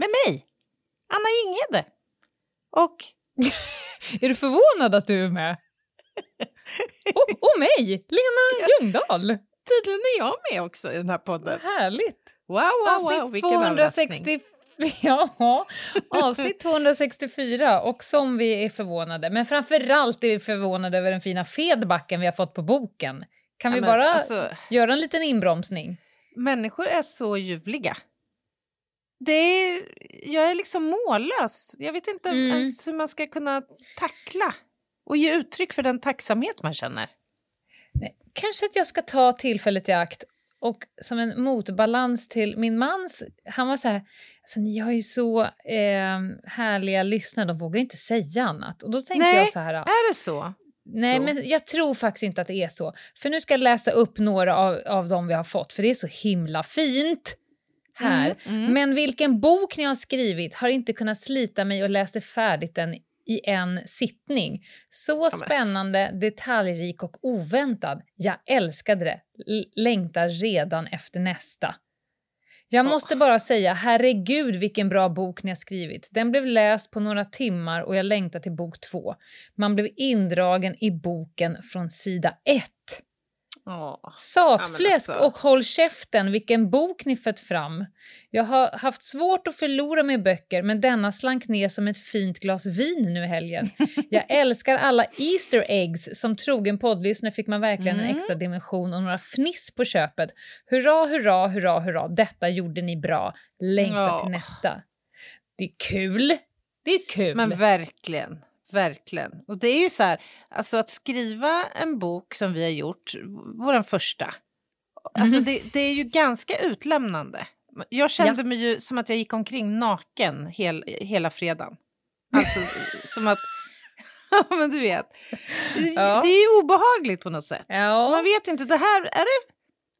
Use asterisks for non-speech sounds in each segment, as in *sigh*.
Med mig, Anna Inghede. Och *laughs* Är du förvånad att du är med? *laughs* Och, och mig, Lena Ljungdahl. tydligen är jag med också i den här podden. Vad härligt. Wow, wow, wow, Avsnitt vilken överraskning. 260... *laughs* Ja, avsnitt 264 och som vi är förvånade, men framförallt är vi förvånade över den fina feedbacken vi har fått på boken. Kan Ja, vi men bara alltså, göra en liten inbromsning? människor är så ljuvliga. Det är, jag är liksom mållös. Jag vet inte Mm. ens hur man ska kunna tackla och ge uttryck för den tacksamhet man känner. Nej, Kanske att jag ska ta tillfället i akt och som en motbalans till min mans... Han var så här, alltså, ni har ju så eh, härliga lyssnare, de vågar inte säga annat. Och då tänkte Nej, jag så här... Är det så? Nej, Så. men jag tror faktiskt inte att det är så. För nu ska jag läsa upp några av, av dem vi har fått, för det är så himla fint här. Mm, mm. Men vilken bok ni har skrivit har inte kunnat slita mig och läste färdigt den i en sittning. Så men- spännande, detaljrik och oväntad. Jag älskade det. L- längtar redan efter nästa. Jag måste bara säga, herregud vilken bra bok ni har skrivit. Den blev läst på några timmar och jag längtar till bok två. Man blev indragen i boken från sida ett. Åh. Satfläsk Ja, alltså. och håll käften, vilken bok ni fött fram. Jag har haft svårt att förlora mig böcker, men denna slank ner som ett fint glas vin nu i helgen. *laughs* Jag älskar alla Easter eggs. Som trogen poddlyssnare fick man verkligen en Mm. extra dimension och några fniss på köpet. Hurra, hurra, hurra, hurra. Detta gjorde ni bra. Längtar Ja. till nästa. Det är kul. Det är kul. Men verkligen, verkligen. Och det är ju så här, alltså att skriva en bok som vi har gjort, vår första, alltså Mhm. det, det är ju ganska utlämnande. Jag kände mig ju som att jag gick omkring naken hel, hela fredagen. Alltså *laughs* som att, *laughs* ja men du vet, det, Ja. det är ju obehagligt på något sätt. Ja. Man vet inte, det här, är det,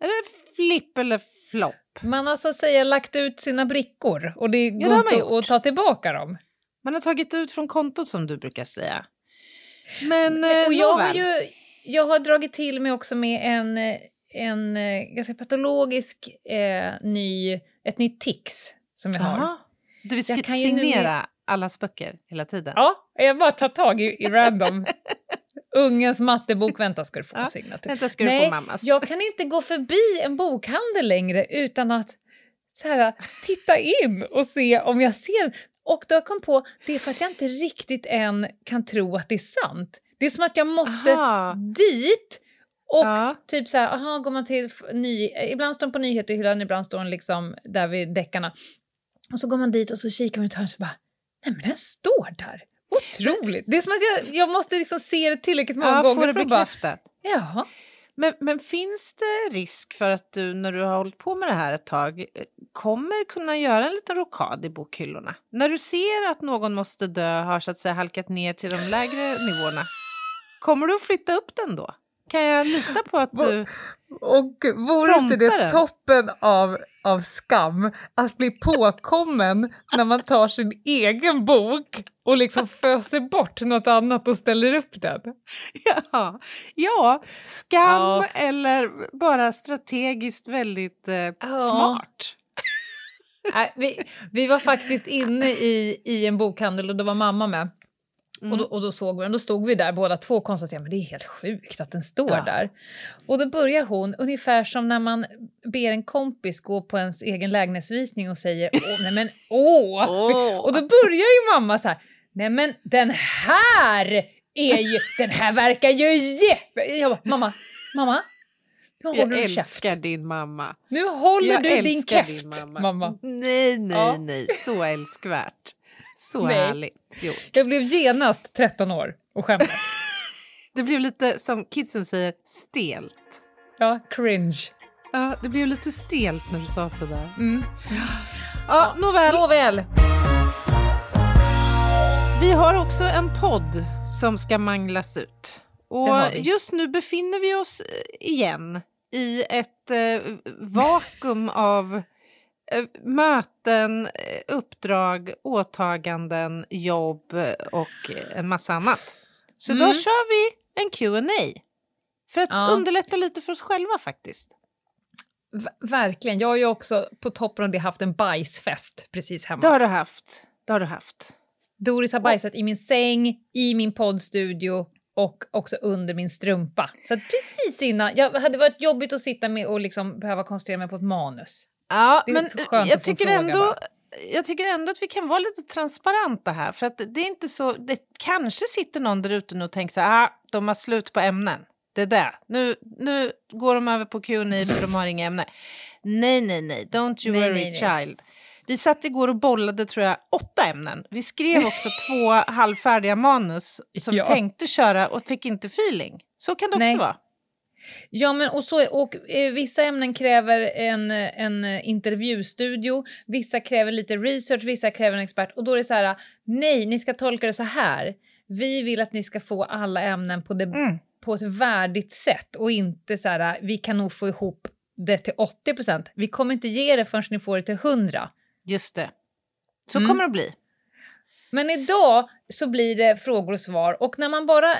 är det flipp eller flopp? Man har så att säga lagt ut sina brickor och det det går har man inte att ta tillbaka dem. Man har tagit ut från kontot som du brukar säga. Men, Men- eh, och jag har, ju, jag har dragit till mig också med en, en eh, ganska patologisk eh, ny, ett nytt tics som jag har. Jaha. Du vill Jag ju nu signera allas böcker hela tiden? Ja, jag bara tar tag i, i random. *laughs* Ungens mattebok, vänta ska du få Ja, signatur. Vänta ska du Nej, få mammas. jag kan inte gå förbi en bokhandel längre utan att så här, titta in och se om jag ser. Och då kom på, det är för att jag inte riktigt än kan tro att det är sant. Det är som att jag måste Aha. dit och Ja. typ så här, aha, går man till ny, ibland står den på nyheterhyllan, ibland står den liksom där vid deckarna. Och så går man dit och så kikar man ut hörnet och så bara, nej men den står där. Otroligt! Det är som att jag, jag måste liksom se det tillräckligt många Ja, gånger för att bara, ja. Men, men finns det risk för att du när du har hållit på med det här ett tag eh, kommer kunna göra en liten rokad i bokhyllorna? När du ser att någon måste dö har så att säga halkat ner till de lägre nivåerna. Kommer du att flytta upp den då? Kan jag lita på att du... Och vore inte det toppen av, av skam att bli påkommen när man tar sin egen bok och liksom föser bort något annat och ställer upp den? Ja, ja skam Ja. eller bara strategiskt väldigt eh, Ja. smart. Nej, vi, vi var faktiskt inne i, i en bokhandel och då var mamma med. Mm. Och, då, och då såg vi den. Då stod vi där båda två och konstaterade men det är helt sjukt att den står Ja. där. Och då börjar hon ungefär som när man ber en kompis gå på ens egen lägenhetsvisning och säger åh, *laughs* nej men åh. Åh. Och då börjar ju mamma så här, nej men den här är ju, *laughs* den här verkar ju jätte... Jag bara, mamma, mamma, nu håller Jag du käft. älskar din mamma. Nu håller Jag du din käft, din mamma. mamma. Nej, nej, Ja. nej. Så älskvärt. Så Nej. härligt gjort. Jag blev genast 13 år och skämdes. *laughs* Det blev lite, som kidsen säger, stelt. Ja, cringe. Ja, det blev lite stelt när du sa sådär. Mm. Ja, nåväl. Nåväl. Vi har också en podd som ska manglas ut. Och just nu befinner vi oss eh, igen i ett eh, vakuum av möten, eh, uppdrag, åtaganden, jobb eh, och en massa annat. Så Mm. då kör vi en Q&A för att Ja. underlätta lite för oss själva faktiskt. V- verkligen. Jag har ju också på toppen av det haft en bajsfest precis hemma. Det har du haft. Det har du haft. Doris har bajsat i min säng, i min poddstudio och också under min strumpa. Så precis innan... Jag hade varit jobbigt att sitta med och liksom behöva koncentrera mig på ett manus. Ja, men jag tycker, ändå, bara. jag tycker ändå att vi kan vara lite transparenta här. För att det är inte så, det kanske sitter någon där ute och tänker så här, ah, de har slut på ämnen. Det är det. Nu, nu går de över på Q&A för de har inga ämnen. Nej, nej, nej, don't you Nej, worry nej, nej. child. Vi satt igår och bollade tror jag åtta ämnen. Vi skrev också *laughs* två halvfärdiga manus som Ja. vi tänkte köra och fick inte feeling. Så kan det också vara. Ja, men och, så, och eh, vissa ämnen kräver en, en intervjustudio, vissa kräver lite research, vissa kräver en expert. Och då är det så här, nej, ni ska tolka det så här. Vi vill att ni ska få alla ämnen på, det, Mm. på ett värdigt sätt och inte så här, vi kan nog få ihop det till 80 procent. Vi kommer inte ge det förrän ni får det till 100. Just det. Så Mm. kommer det att bli. Men idag så blir det frågor och svar och när man bara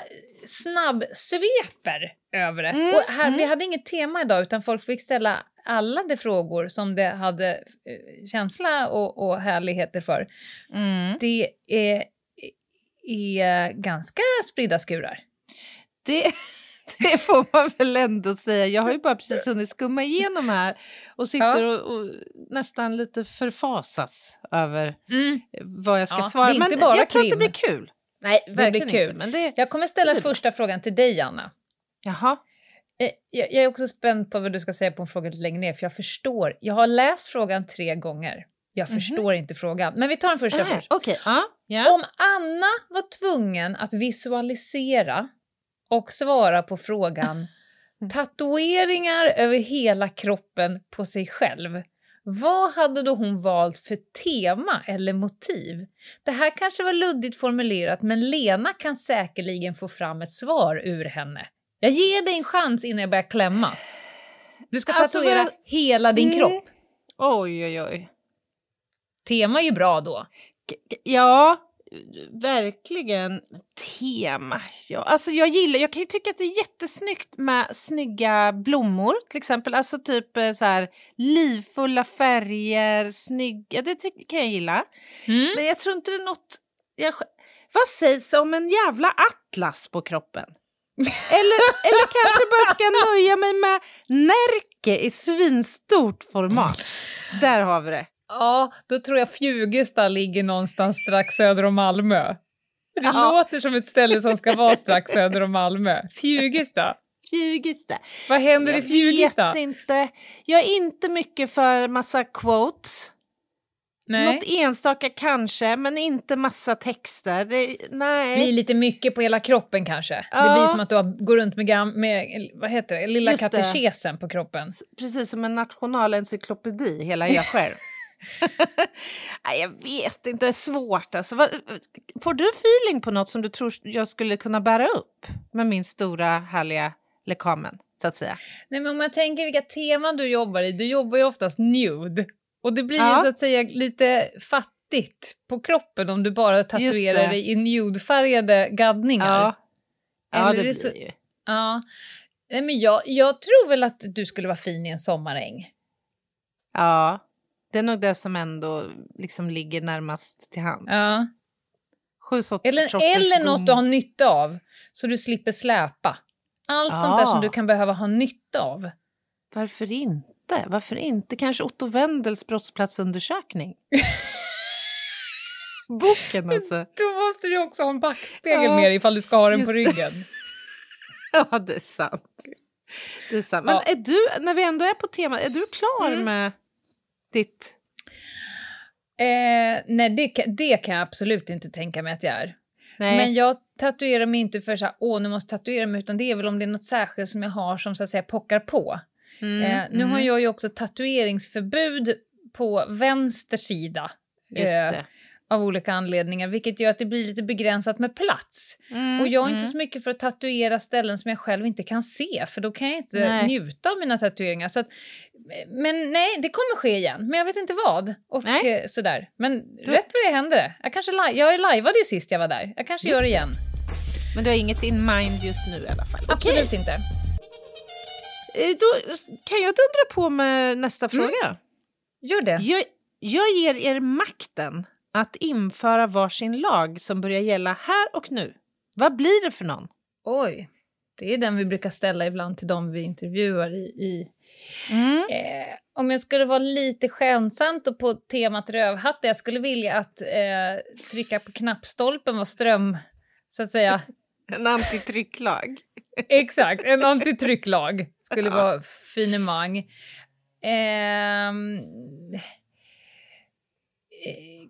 snabbsveper över det. Mm, och här, mm. Vi hade inget tema idag utan folk fick ställa alla de frågor som det hade eh, känsla och, och härligheter för. Mm. Det är, är ganska spridda skurar. Det, *laughs* *laughs* det får man väl ändå säga. Jag har ju bara precis hunnit skumma igenom här och sitter och, och nästan lite förfasas över vad jag ska Ja, svara. det men jag tror att det blir kul. Nej, blir verkligen kul. inte. Men det, Jag kommer ställa Det blir första frågan till dig, Anna. jaha. Eh, Jag, jag är också spänd på vad du ska säga på en fråga lite längre ner, för jag förstår. Jag har läst frågan tre gånger. Jag Mhm. förstår inte frågan. Men vi tar den första Nej, först. Okej, ja. ja. Om Anna var tvungen att visualisera och svara på frågan *laughs* tatueringar över hela kroppen på sig själv, vad hade då hon valt för tema eller motiv? Det här kanske var luddigt formulerat, men Lena kan säkerligen få fram ett svar ur henne. Jag ger dig en chans innan jag börjar klämma. Du ska Alltså, tatuera vad- hela din Mm. kropp. Oj, oj, oj. Tema är ju bra då. Ja, verkligen tema. Ja, alltså jag gillar, jag kan ju tycka att det är jättesnyggt med snygga blommor till exempel. Alltså typ eh, så här livfulla färger, snygga, det kan jag gilla. Mm. Men jag tror inte det är något... Jag, vad sägs om en jävla atlas på kroppen? Eller, *laughs* eller kanske bara ska nöja mig med Närke i svinstort format. Där har vi det. Ja, då tror jag Fjugesta ligger någonstans strax söder om Malmö. Det Ja. låter som ett ställe som ska vara strax söder om Malmö. Fjugesta. Fjugesta. Vad händer i Jag Fjugesta? vet inte. Jag är inte mycket för massa quotes. Nej. Något enstaka kanske, men inte massa texter. Det, nej. blir lite mycket på hela kroppen kanske. Det Ja. blir som att du har, går runt med, gam, med vad heter det, lilla Just det. katekesen på kroppen. Precis som en nationalencyklopedi, hela jag själv. *laughs* nej, jag vet inte, det är svårt. Alltså, får du feeling på något som du tror jag skulle kunna bära upp med min stora härliga lekamen, så att säga? Nej, men om jag tänker vilka teman du jobbar i, du jobbar ju oftast nude. Och det blir ju Ja. så att säga lite fattigt på kroppen om du bara tatuerar dig i nudefärgade gaddningar. Ja, ja Eller det är blir det så- ju. Ja, Nej, men jag, jag tror väl att du skulle vara fin i en sommaräng. Ja, det är nog det som ändå liksom ligger närmast till hands. Ja. Sju Eller, sorters eller något du har nytta av, så du slipper släpa. Allt sånt där Ja. som du kan behöva ha nytta av. Varför inte? Varför inte? Kanske Otto Wendels brottsplatsundersökning? *laughs* Boken alltså. Då måste du också ha en backspegel Ja, med dig ifall du ska ha den på just det. ryggen. *laughs* Ja, det är sant. Det är sant. Men Ja. är du, när vi ändå är på temat, är du klar Mm. med ditt... Eh, nej, det, kan- det kan jag absolut inte tänka mig att jag är. Nej. Men jag tatuerar mig inte för så här, åh, nu måste jag tatuera mig, utan det är väl om det är något särskilt som jag har som så att säga pockar på. Mm, Eh, nu mm. har jag ju också tatueringsförbud på vänster sida. Eh, av olika anledningar, vilket gör att det blir lite begränsat med plats. Mm, Och jag är inte mm. så mycket för att tatuera ställen som jag själv inte kan se, för då kan jag inte Nej. njuta av mina tatueringar. Så att, men nej, det kommer ske igen, men jag vet inte vad. Och Nej. eh, sådär. Men rätt vad det händer det. Jag, kanske li- jag lajvade ju sist jag var där. Jag kanske Just gör det igen. Men du har inget in mind just nu i alla fall. Absolut Okej. inte. Eh, Då kan jag dundra på med nästa Mm. fråga. Gör det. Jag, jag ger er makten att införa varsin lag som börjar gälla här och nu. Vad blir det för någon? Oj. Det är den vi brukar ställa ibland till de vi intervjuar i, i Eh, om jag skulle vara lite skämtsamt och på temat rövhatt, jag skulle vilja att eh, trycka på knappstolpen var ström, så att säga. *laughs* En antitrycklag. Exakt, en antitrycklag skulle vara finemang. Eh,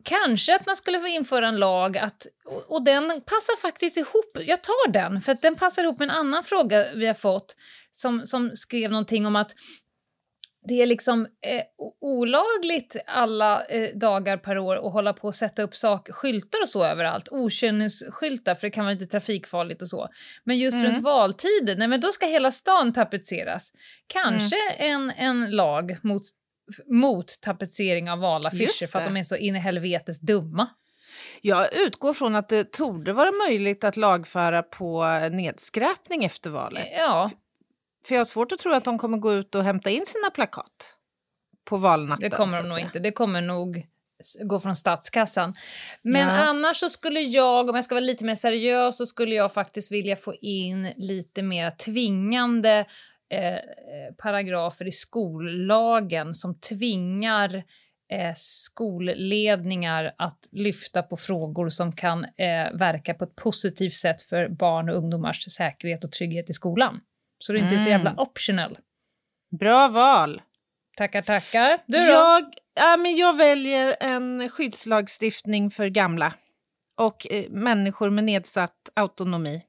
kanske att man skulle få införa en lag att, och, och den passar faktiskt ihop, jag tar den, för att den passar ihop med en annan fråga vi har fått som, som skrev någonting om att det är liksom eh, olagligt alla eh, dagar per år att hålla på och sätta upp sak, skyltar och så överallt. Okynnesskyltar, för det kan vara lite trafikfarligt och så. Men just Mm. runt valtider, nej men då ska hela stan tapetseras. Kanske en, en lag mot, mot tapetsering av valaffischer för att de är så in i helvetes dumma. Jag utgår från att det torde vara möjligt att lagföra på nedskräpning efter valet. Ja, För jag har svårt att tro att de kommer gå ut och hämta in sina plakat på valnatten. det kommer de nog inte. Det kommer nog gå från statskassan. Men Ja. annars så skulle jag, om jag ska vara lite mer seriös, så skulle jag faktiskt vilja få in lite mer tvingande eh, eh, paragrafer i skollagen som tvingar eh, skolledningar att lyfta på frågor som kan eh, verka på ett positivt sätt för barn och ungdomars säkerhet och trygghet i skolan. Så det inte är så jävla Mm. optional. Bra val. Tackar, tackar. Du då? Jag, ja, men jag väljer en skyddslagstiftning för gamla och eh, människor med nedsatt autonomi.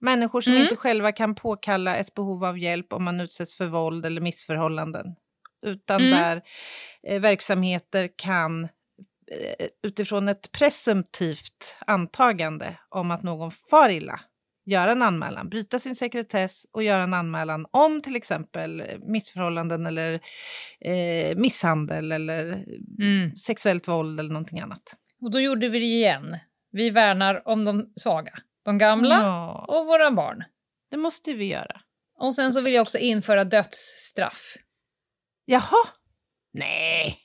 Människor som Mm. inte själva kan påkalla ett behov av hjälp om man utsätts för våld eller missförhållanden. Utan Mm. där eh, verksamheter kan eh, utifrån ett presumtivt antagande om att någon far illa göra en anmälan, bryta sin sekretess och göra en anmälan om till exempel eh, missförhållanden eller eh, misshandel eller Mm. sexuellt våld eller någonting annat. Och då gjorde vi det igen. Vi värnar om de svaga, de gamla Ja, och våra barn. det måste vi göra. Och sen så vill jag också införa dödsstraff. Jaha? Nej.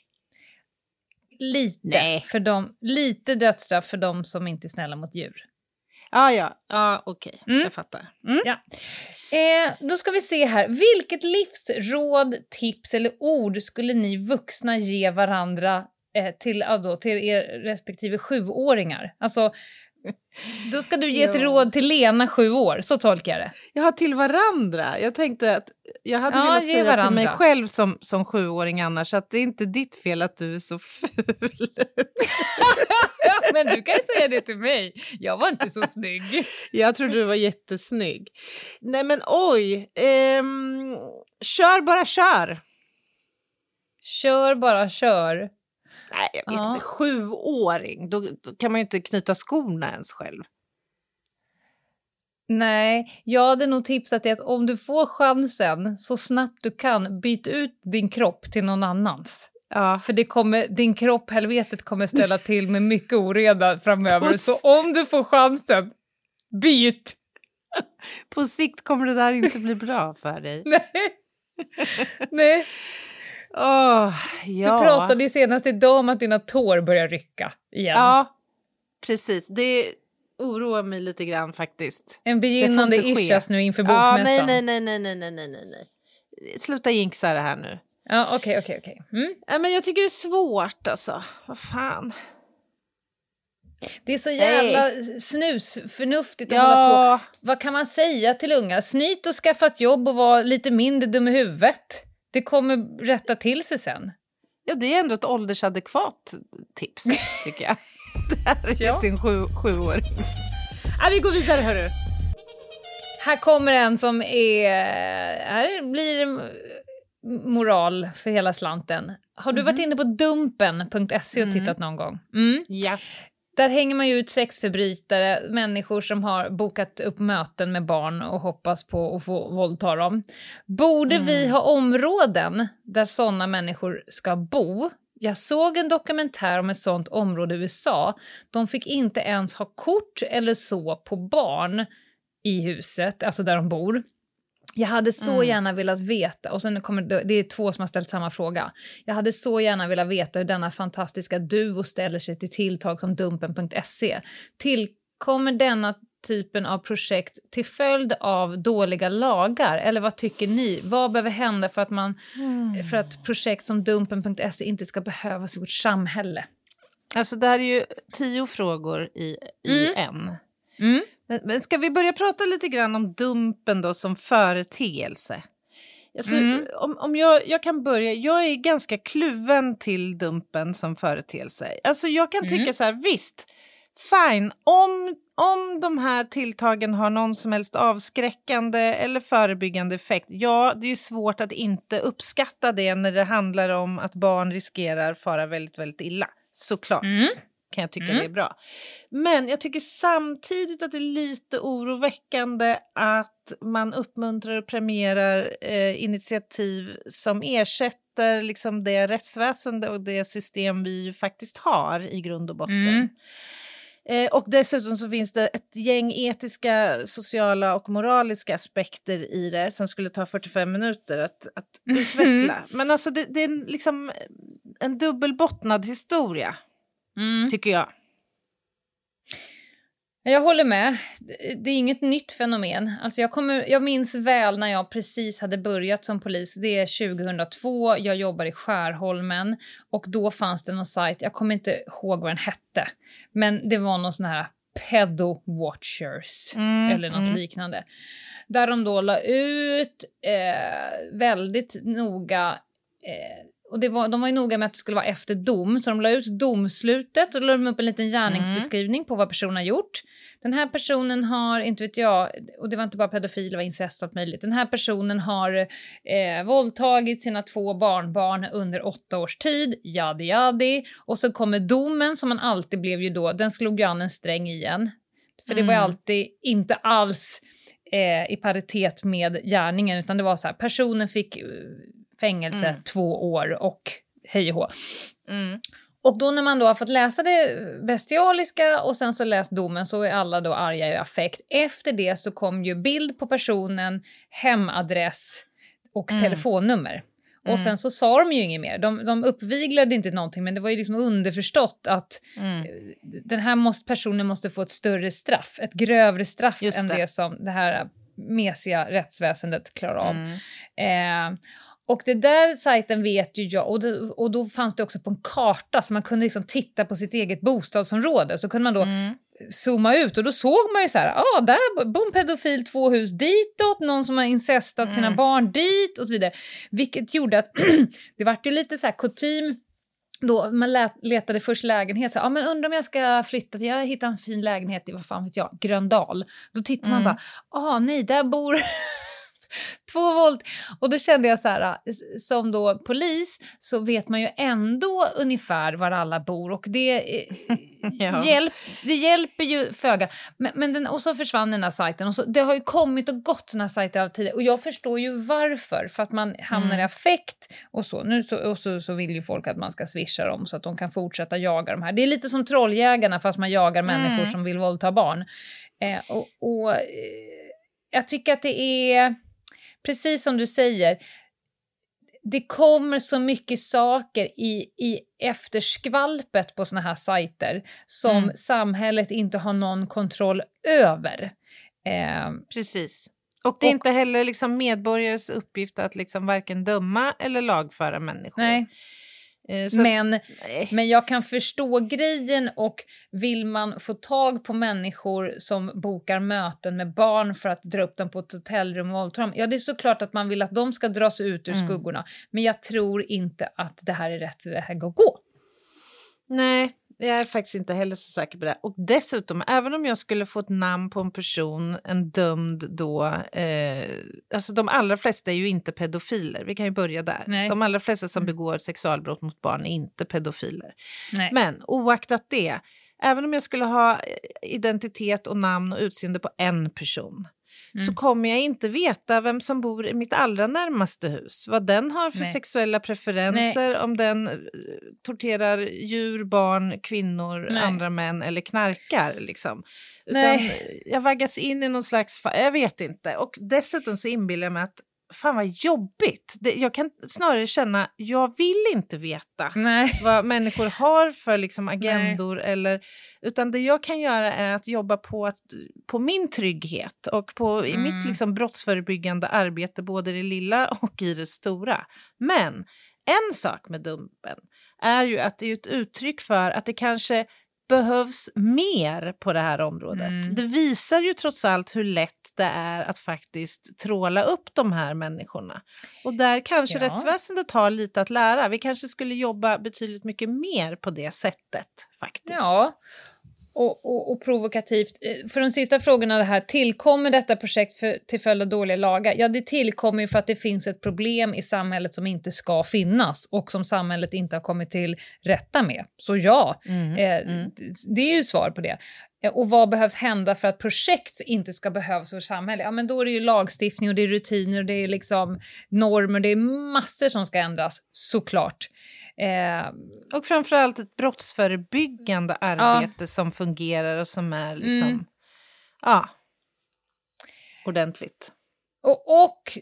Lite, Nej. För dem, lite dödsstraff för de som inte är snälla mot djur. Ah, ja, ja okej. Mm. Jag fattar. Eh, då ska vi se här. Vilket livsråd, tips eller ord skulle ni vuxna ge varandra eh, till, ja, då, till er respektive sjuåringar? Alltså, då ska du ge ett Ja. råd till Lena, sju år. Så tolkar jag det. Jag har till varandra. Jag tänkte att jag hade Ja, velat säga till mig varandra. själv som, som sjuåring annars att det är inte ditt fel att du är så ful. *laughs* Men du kan säga det till mig. Jag var inte så snygg. Jag tror du var jättesnygg. Nej men oj. ehm, kör bara kör. Kör bara kör. Nej, jag vet Ja. inte. Sjuåring, då, då kan man ju inte knyta skorna ens själv. Nej, jag hade nog tipsat dig att om du får chansen så snabbt du kan, byt ut din kropp till någon annans. Ja. För det kommer, din kropp, helvetet, kommer ställa till med mycket oreda framöver. Så om du får chansen, byt! På sikt kommer det där inte bli bra för dig. *laughs* Nej. Nej. Åh, ja. Du pratade ju senast idag om att dina tår börjar rycka igen. Ja, precis. Det oroar mig lite grann faktiskt. En begynnande ischias nu inför Ja, bokmässan. nej, nej, nej, nej, nej, nej, nej, nej. Sluta jinxa det här nu. Ja, okej, okej, okej. Mm. Nej, men jag tycker det är svårt alltså. Vad fan. Det är så jävla snusförnuftigt att hålla på. Ja, Vad kan man säga till ungar? Snyt och skaffa ett jobb och var lite mindre dum i huvudet. Det kommer rätta till sig sen. ja, det är ändå ett åldersadekvat tips, *laughs* tycker jag. det här är Ja. en sju, sjuåring. Ja, vi går vidare, hörru. Här kommer en som är... Här blir moral för hela slanten. Har du varit Mhm. inne på dumpen.se och Mm. tittat någon gång? Mm. Ja. Där hänger man ju ut sexförbrytare, människor som har bokat upp möten med barn och hoppas på att få våldta dem. Borde vi Mm. ha områden där sådana människor ska bo? Jag såg en dokumentär om ett sådant område i USA. De fick inte ens ha kort eller så på barn i huset, alltså där de bor. Jag hade så Mm. gärna velat veta, och sen kommer det, det är två som har ställt samma fråga. Jag hade så gärna velat veta hur denna fantastiska duo ställer sig till tilltag som Dumpen.se. Tillkommer denna typen av projekt till följd av dåliga lagar? Eller vad tycker ni? Vad behöver hända för att, man, för att projekt som Dumpen.se inte ska behövas i vårt samhälle? Alltså det här är ju tio frågor i, i Mm. en. Mm. Men, men ska vi börja prata lite grann om Dumpen då som företeelse? Alltså, Mm. om, om jag, jag kan börja, jag är ganska kluven till Dumpen som företeelse. Alltså jag kan tycka Mm. så här, visst, fine, om, om de här tilltagen har någon som helst avskräckande eller förebyggande effekt, ja, det är ju svårt att inte uppskatta det när det handlar om att barn riskerar fara väldigt, väldigt illa. Såklart Mm. Kan jag tycka Mm. det är bra. Men jag tycker samtidigt att det är lite oroväckande att man uppmuntrar och premierar eh, initiativ som ersätter liksom det rättsväsende och det system vi faktiskt har i grund och botten. Mm. Eh, och dessutom så finns det ett gäng etiska, sociala och moraliska aspekter i det som skulle ta 45 minuter att, att Mhm. *laughs* utveckla. Men alltså det, det är liksom en dubbelbottnad historia, Mm. tycker jag. Jag håller med. Det- är inget nytt fenomen. Alltså jag, kommer, jag minns väl när jag precis hade börjat som polis. Det är 2002, jag jobbar i Skärholmen och då fanns det någon sajt, jag kommer inte ihåg vad den hette, men det var någon sån här pedo watchers Mm, eller något mm. liknande. Där de då la ut eh, väldigt noga eh, och det var, de var ju noga med att det skulle vara efter dom, så de la ut domslutet och la de upp en liten gärningsbeskrivning på vad personen har gjort. Den här personen har, inte vet jag, och det var inte bara pedofil, det var incest och allt möjligt. Den här personen har eh, våldtagit sina två barnbarn under åtta års tid, jadi jadi. Och så kommer domen som man alltid blev ju då, den slog ju an en sträng igen. För det var ju Mm. alltid inte alls eh, i paritet med gärningen, utan det var så här, personen fick eh, fängelse Mm. två år och hej och hå. Mm. Och då när man då har fått läsa det bestialiska och sen så läst domen så är alla då arga i affekt. Efter det så kom ju bild på personen, hemadress och Mm. telefonnummer. Och Mm. sen så sa de ju inget mer. De, de uppviglade inte någonting men det var ju liksom underförstått att Mm. den här måste, personen måste få ett större straff, ett grövre straff Just än det. det. som det här mesiga rättsväsendet klarar av. Mm. Eh, och det där sajten vet ju jag, och, det, och då fanns det också på en karta så man kunde liksom titta på sitt eget bostadsområde. Så kunde man då Mm. zooma ut och då såg man ju så här, ah, där bor en pedofil två hus ditåt, någon som har incestat sina Mm. barn dit och så vidare. Vilket gjorde att *clears throat* det vart ju lite så här kutym då man letade först lägenhet, så, ja men undrar om jag ska flytta till, jag hittar en fin lägenhet i, vad fan vet jag, Gröndal. Då tittar man Mm. bara, ah nej, där bor *laughs* *laughs* två våld. Och då kände jag så här, s- som då polis så vet man ju ändå ungefär var alla bor och det, eh, *laughs* Ja. hjälp, det hjälper ju föga. Men, men den, och så försvann den här sajten och så, det har ju kommit och gått såna här sajter av tidigare och jag förstår ju varför, för att man hamnar Mm. i affekt och så. Nu så, och så, så vill ju folk att man ska swisha dem så att de kan fortsätta jaga de här. Det är lite som trolljägarna fast man jagar människor Mm. som vill våldta barn. Eh, och, och eh, jag tycker att det är, precis som du säger, det kommer så mycket saker i, i efterskvalpet på såna här sajter som Mm. samhället inte har någon kontroll över. Eh, Precis. Och det är Och- inte heller liksom medborgares uppgift att liksom varken döma eller lagföra människor. nej, så att- men, nej. men jag kan förstå grejen och vill man få tag på människor som bokar möten med barn för att dra upp dem på ett hotellrum och våldta dem, ja det är såklart att man vill att de ska dras ut ur Mm. skuggorna. Men jag tror inte att det här är rätt väg att gå. Nej, jag är faktiskt inte heller så säker på det. Och dessutom, även om jag skulle få ett namn på en person, en dömd då, eh, alltså de allra flesta är ju inte pedofiler, vi kan ju börja där. Nej. De allra flesta som Mm. begår sexualbrott mot barn är inte pedofiler. Nej. Men oaktat det, även om jag skulle ha eh, identitet och namn och utseende på en person så Mm. kommer jag inte veta vem som bor i mitt allra närmaste hus. Vad den har för Nej. sexuella preferenser, om den eh, torterar djur, barn, kvinnor, Nej. andra män eller knarkar. Liksom. Utan Nej. jag vaggas in i någon slags... Jag vet inte. Och dessutom så inbillar jag mig att fan vad jobbigt. Det, jag kan snarare känna, jag vill inte veta Nej. vad människor har för liksom agendor. Eller, utan det jag kan göra är att jobba på, att, på min trygghet och på, i mitt Mm. liksom brottsförebyggande arbete, både i det lilla och i det stora. Men en sak med Dumpen är ju att det är ett uttryck för att det kanske behövs mer på det här området. Mm. Det visar ju trots allt hur lätt det är att faktiskt tråla upp de här människorna. Och där kanske Ja. rättsväsendet har lite att lära. Vi kanske skulle jobba betydligt mycket mer på det sättet faktiskt. Ja. Och, och, och provokativt. Eh, För de sista frågorna det här, tillkommer detta projekt för, till följd av dåliga lagar? Ja, det tillkommer ju för att det finns ett problem i samhället som inte ska finnas och som samhället inte har kommit till rätta med. Så ja, Mm, eh, mm. det är ju svar på det. Eh, Och vad behövs hända för att projekt inte ska behövas för samhället? Ja, men då är det ju lagstiftning och det är rutiner och det är liksom normer. Det är massor som ska ändras, såklart. Eh, Och framförallt ett brottsförebyggande arbete som fungerar och som är liksom... Mm. Ja. Ordentligt. Och, och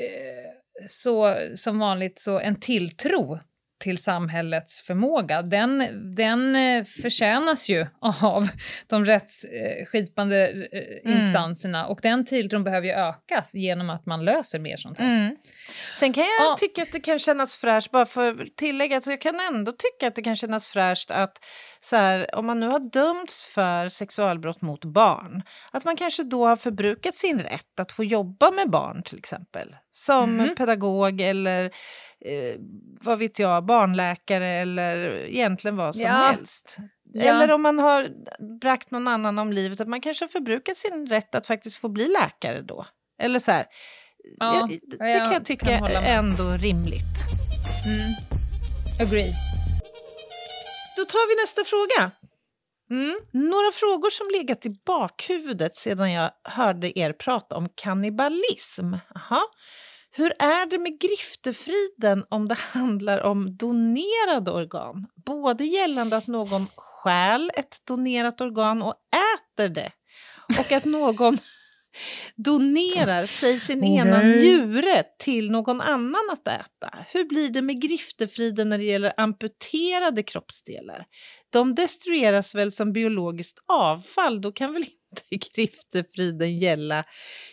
eh, så som vanligt så en tilltro till samhällets förmåga, den, den eh, förtjänas ju *laughs* av de rättsskipande eh, Mm. instanserna och den tilltron behöver ju ökas genom att man löser mer sånt här. Mm. Sen kan jag Ja. tycka att det kan kännas fräscht, bara för att tillägga, alltså jag kan ändå tycka att det kan kännas fräscht att så här, om man nu har dömts för sexualbrott mot barn, att man kanske då har förbrukat sin rätt att få jobba med barn till exempel. Som Mm. pedagog eller eh, vad vet jag, barnläkare eller egentligen vad som Ja. helst. Ja. Eller om man har bragt någon annan om livet, att man kanske har förbrukat sin rätt att faktiskt få bli läkare då. Eller så här. Ja, jag, det kan jag kan tycka med. är ändå rimligt. Mm. Agree. Då tar vi nästa fråga. Mm. Några frågor som legat i bakhuvudet sedan jag hörde er prata om kannibalism. Aha. Hur är det med griftefriden om det *laughs* handlar om donerade organ? Både gällande att någon stjäl ett donerat organ och äter det och att någon donerar, säg sin ena Nej. njure till någon annan att äta. Hur blir det med griftefriden när det gäller amputerade kroppsdelar? De destrueras väl som biologiskt avfall, då kan väl inte *laughs* griftefriden gälla?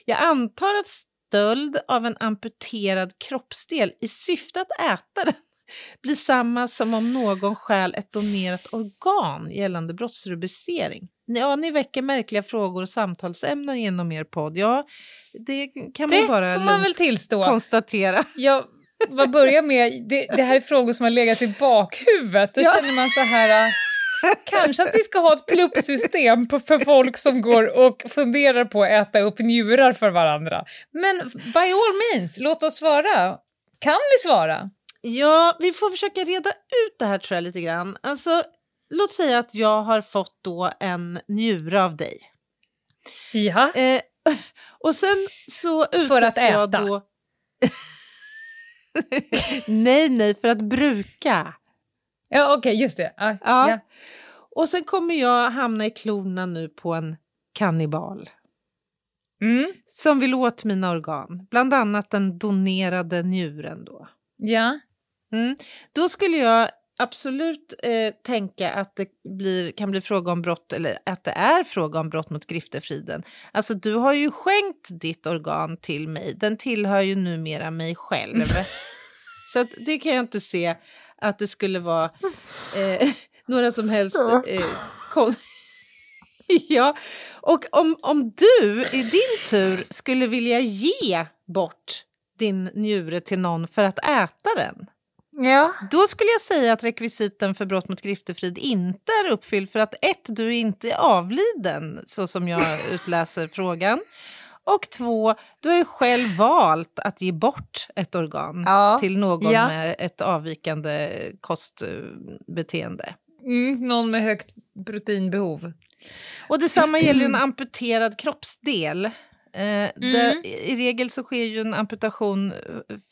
Jag antar att stöld av en amputerad kroppsdel i syfte att äta den *laughs* blir samma som om någon stjäl ett donerat organ gällande brottsrubricering. Ja, ni väcker märkliga frågor och samtalsämnen genom er podd. Ja, det kan man Det bara får man väl tillstå. konstatera. Jag vad börjar med, det, det här är frågor som har legat i bakhuvudet. Då Ja. känner man så här, äh, kanske att vi ska ha ett pluppsystem för folk som går och funderar på att äta upp njurar för varandra. Men by all means, låt oss svara. Kan vi svara? Ja, vi får försöka reda ut det här tror jag lite grann. Alltså, låt säga att jag har fått då en njure av dig. Ja. Eh, *laughs* och sen så utsätts jag då... *laughs* nej, nej, för att bruka. Ja, okej, just det. Ja, Ja. ja. Och sen kommer jag hamna i klorna nu på en kannibal Mm, som vill åt mina organ, bland annat den donerade njuren då. ja. Mm. Då skulle jag absolut eh, tänka att det blir, kan bli fråga om brott, eller att det är fråga om brott mot griftefriden. Alltså du har ju skänkt ditt organ till mig, den tillhör ju numera mig själv. *laughs* Så det kan jag inte se att det skulle vara eh, *laughs* några som helst... Eh, kon- *laughs* ja, och om, om du i din tur skulle vilja ge bort din njure till någon för att äta den, Ja. Då skulle jag säga att rekvisiten för brott mot griftefrid inte är uppfylld för att ett, du är inte avliden så som jag *laughs* utläser frågan. Och två, du har ju själv valt att ge bort ett organ Ja. till någon Ja. med ett avvikande kostbeteende. Mm, någon med högt proteinbehov. Och detsamma gäller en amputerad kroppsdel. Eh, Mm. I regel så sker ju en amputation eh,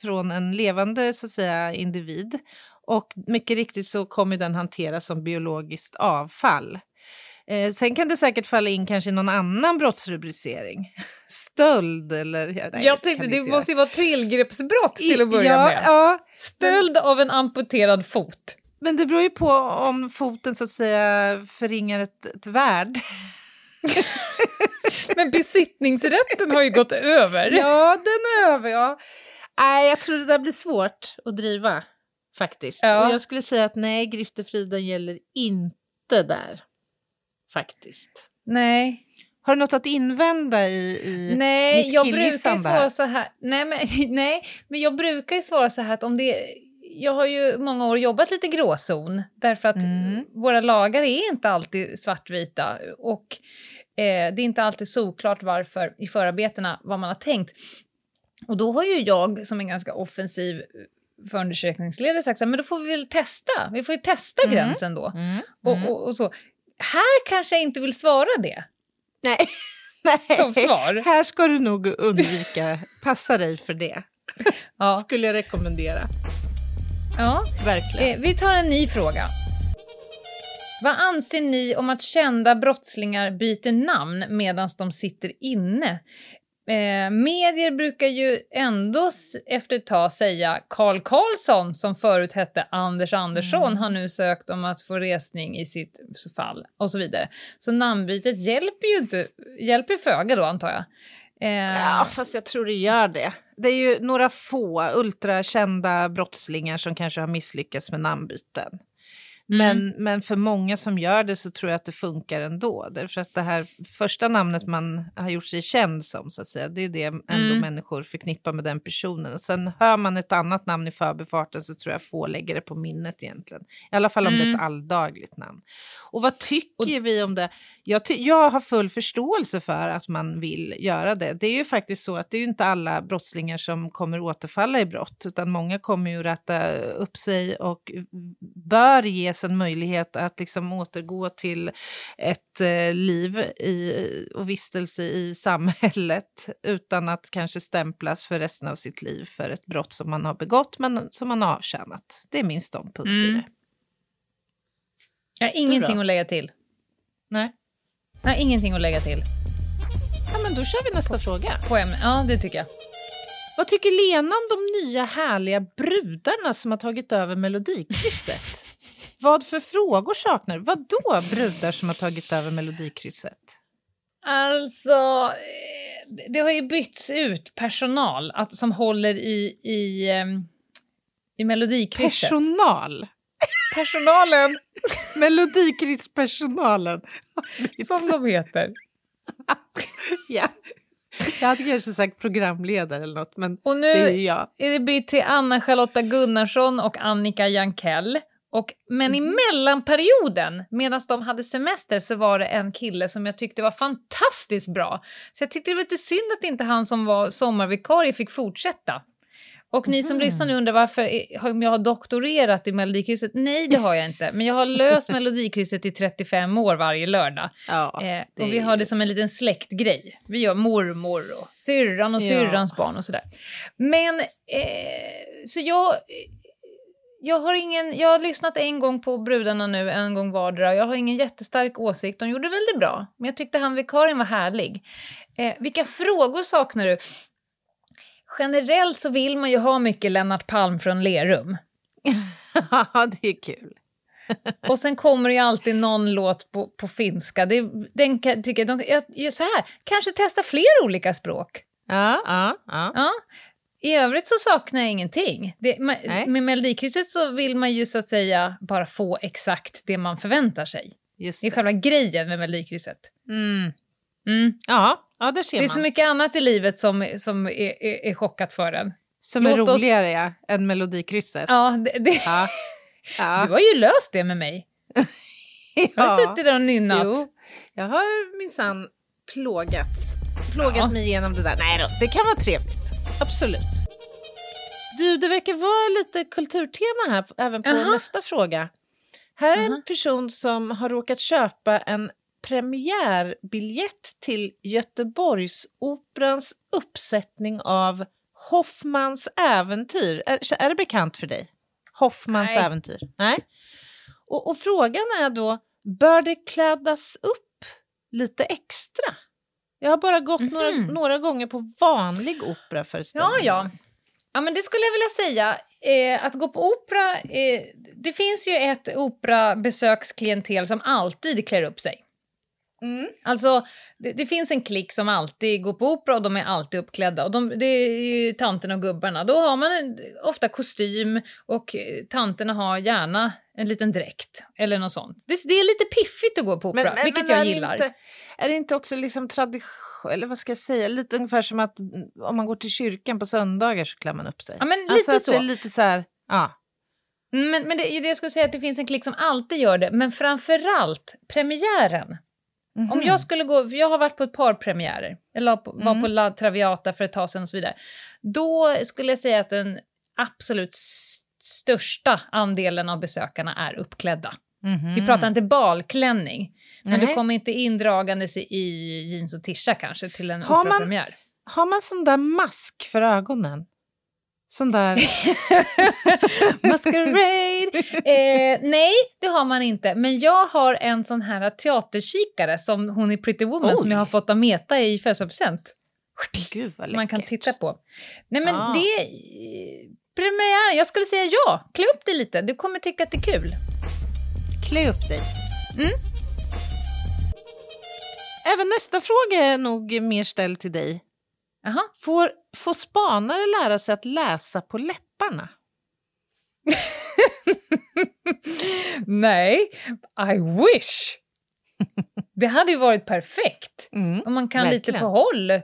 från en levande så att säga, individ. Och mycket riktigt så kommer den hanteras som biologiskt avfall. Eh, sen kan det säkert falla in kanske i någon annan brottsrubricering. *laughs* Stöld eller... nej, jag tänkte det måste ju vara tillgreppsbrott till att börja ja, med. Ja, Stöld av en amputerad fot. men det beror ju på om foten så att säga förringar ett, ett värde. *laughs* *laughs* Men besittningsrätten har ju gått över. Ja, den är över. Ja. Nej, jag tror det där blir svårt att driva faktiskt. Ja. Och jag skulle säga att nej, griftefriden gäller inte där. Faktiskt. Nej, Har du något att invända i, i nej mitt jag brukar svara så här. Nej men, *laughs* nej, men jag brukar ju svara så här att om det... Jag har ju många år jobbat lite gråzon därför att Mm. våra lagar är inte alltid svartvita och eh, det är inte alltid såklart varför i förarbetena vad man har tänkt. Och då har ju jag som en ganska offensiv förundersökningsledare sagt så här, men då får vi väl testa. Vi får ju testa Mm. gränsen då. Mm, Och, mm. och, och så. Här kanske jag inte vill svara det Nej. *laughs* nej. som svar. Här ska du nog undvika, passa dig för det. Ja. *laughs* Skulle jag rekommendera. Ja. Verkligen. Eh, vi tar en ny fråga. Vad anser ni om att kända brottslingar byter namn medan de sitter inne? Eh, medier brukar ju ändå efter ett tag säga Karl Karlsson som förut hette Anders Andersson Mm. har nu sökt om att få resning i sitt fall och så vidare. Så namnbytet hjälper ju inte, hjälper föga då antar jag. Eh, Ja, fast jag tror det gör det. Det är ju några få ultrakända brottslingar som kanske har misslyckats med namnbyten. Men, men för många som gör det så tror jag att det funkar ändå. Därför att det här första namnet man har gjort sig känd som, så att säga, det är det ändå Mm. människor förknippar med den personen. Och sen hör man ett annat namn i förbifarten så tror jag få lägger det på minnet egentligen. I alla fall om det är Mm. ett alldagligt namn. Och vad tycker vi om det? Jag, jag har full förståelse för att man vill göra det. Det är ju faktiskt så att det är inte alla brottslingar som kommer återfalla i brott, utan många kommer ju rätta upp sig och bör ges en möjlighet att liksom återgå till ett eh, liv i, och vistelse i samhället utan att kanske stämplas för resten av sitt liv för ett brott som man har begått men som man har avtjänat. Det är min ståndpunkt i Mm. det. jag har ingenting att lägga till. Nej. Jag har ingenting att lägga till Ja, men då kör vi nästa fråga. på. Ja, det tycker jag. Vad tycker Lena om de nya härliga brudarna som har tagit över Melodikrysset? Vad för frågor saknar du? Vad då brudar som har tagit över Melodikrysset? Alltså, eh, det- har ju bytts ut personal att, som håller i, i, ehm, i Melodikrysset. Personal! Personalen, *laughs* Melodikrysspersonalen. *laughs* som de heter. *laughs* ja. Jag hade kanske sagt programledare eller något, men Och det är nu ju jag. är det bytt till Anna-Charlotta Gunnarsson och Annika Jankell. Och, men i mellanperioden, medan de hade semester, så var det en kille som jag tyckte var fantastiskt bra. Så jag tyckte det var lite synd att inte han som var sommarvikarie fick fortsätta. Och ni som Mhm. lyssnar nu undrar varför eh, om jag har doktorerat i Melodikrysset. Nej, det har jag inte. Men jag har löst *laughs* Melodikrysset i 35 år varje lördag. Ja, Eh, och vi har det som en liten släktgrej. Vi gör mormor och syrran och Ja. syrrans barn och sådär. Men, eh, så jag... Jag har, ingen, jag har lyssnat en gång på brudarna nu, en gång vardera. Jag har ingen jättestark åsikt. De gjorde väldigt bra. Men jag tyckte han vikarien var härlig. Eh, vilka frågor saknar du? Generellt så vill man ju ha mycket Lennart Palm från Lerum. Ja, det är kul. Och sen kommer det ju alltid någon låt på, på finska. Det, den kan, tycker jag, de, jag, så här, kanske testa fler olika språk. Ja, ja, ja. Ja. I övrigt så saknar jag ingenting. Det, ma- Nej. med Melodikrysset så vill man ju så att säga bara få exakt det man förväntar sig. Just Det är det. själva grejen med Melodikrysset. Mm. Mm. Ja, ja, där ser Det är man. så mycket annat i livet som, som är, är, är chockat för en. Som är Låt oss- roligare ja, än Melodikrysset. Ja, det, det, Ja. *laughs* Ja. Du har ju löst det med mig. Jag *laughs* har suttit där och nynnat. Jo, jag har minsann plågats. Plågat Ja. mig igenom det där. Nej då, det kan vara trevligt. Absolut. Du, det verkar vara lite kulturtema här även på Aha. nästa fråga. Här är en Aha. person som har råkat köpa en premiärbiljett till Göteborgsoperans uppsättning av Hoffmans äventyr. Är, är det bekant för dig? Hoffmans Nej. äventyr? Nej. Och, och frågan är då, bör det kläddas upp lite extra? Jag har bara gått några, Mhm. några gånger på vanlig operaföreställning. Ja, ja. Ja, men det skulle jag vilja säga. Eh, att gå på opera, eh, det finns ju ett operabesöksklientel som alltid klär upp sig. Mm. Alltså, det, det finns en klick som alltid går på opera och de är alltid uppklädda. Och de, det är ju tanterna och gubbarna. Då har man en, ofta kostym och eh, tanterna har gärna en liten dräkt eller något sånt. Det, det är lite piffigt att gå på opera, vilket jag är gillar. Inte, är det inte också liksom tradition, eller vad ska jag säga, lite ungefär som att mm, om man går till kyrkan på söndagar så klär man upp sig? Ja, men lite alltså att så. det är lite så här, ja. Mm, Men, men det, det jag skulle säga att det finns en klick som alltid gör det, men framförallt premiären. Om jag skulle gå, jag har varit på ett par premiärer, eller på- var Mm. på La Traviata för ett tag sedan och så vidare. Då skulle jag säga att den absolut största andelen av besökarna är uppklädda. Mhm. Vi pratar inte balklänning, men Nej. du kommer inte in dragandes i, jeans och tisha kanske till en Har man- operapremiär. Har man sån där mask för ögonen? Sån där... *laughs* Masquerade! Eh, nej, det har man inte. Men jag har en sån här teaterkikare som hon i Pretty Woman Oj. som jag har fått av Meta i födelsedagspresent. Gud vad Som man kan titta på. Nej men Ah. det... eh, Premiären, jag skulle säga ja. Klä upp dig lite, du kommer tycka att det är kul. Klä upp dig. Mm. Även nästa fråga är nog mer ställd till dig. Jaha. Får, får spanare lära sig att läsa på läpparna? *laughs* Nej, I wish! Det hade ju varit perfekt. Om man kan lite Verkligen. på håll eh,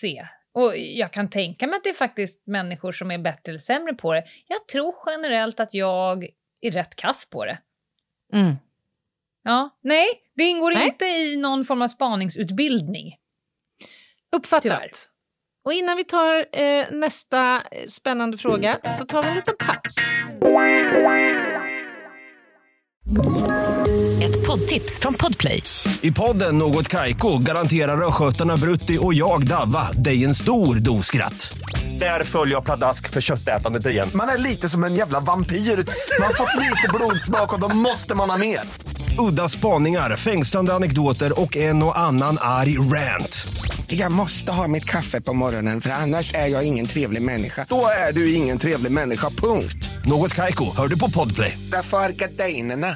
se. Och jag kan tänka mig att det är faktiskt människor som är bättre eller sämre på det. Jag tror generellt att jag är rätt kass på det. Mm. Ja, nej, det ingår Nej. inte i någon form av spaningsutbildning. Uppfattat. Tyvärr. Och innan vi tar eh, nästa eh, spännande fråga så tar vi en liten paus. Ett poddtips från Podplay. I podden Något Kaiko garanterar östgötarna Brutti och jag, Davva, dig en stor dos skratt. Där följer jag pladask för köttätandet igen. Man är lite som en jävla vampyr. Man har fått lite blodsmak och då måste man ha mer. Udda spaningar, fängslande anekdoter och en och annan arg rant. Jag måste ha mitt kaffe på morgonen för annars är jag ingen trevlig människa. Då är du ingen trevlig människa, punkt. Något Kaiko, hör du på Podplay. Därför är gardinerna.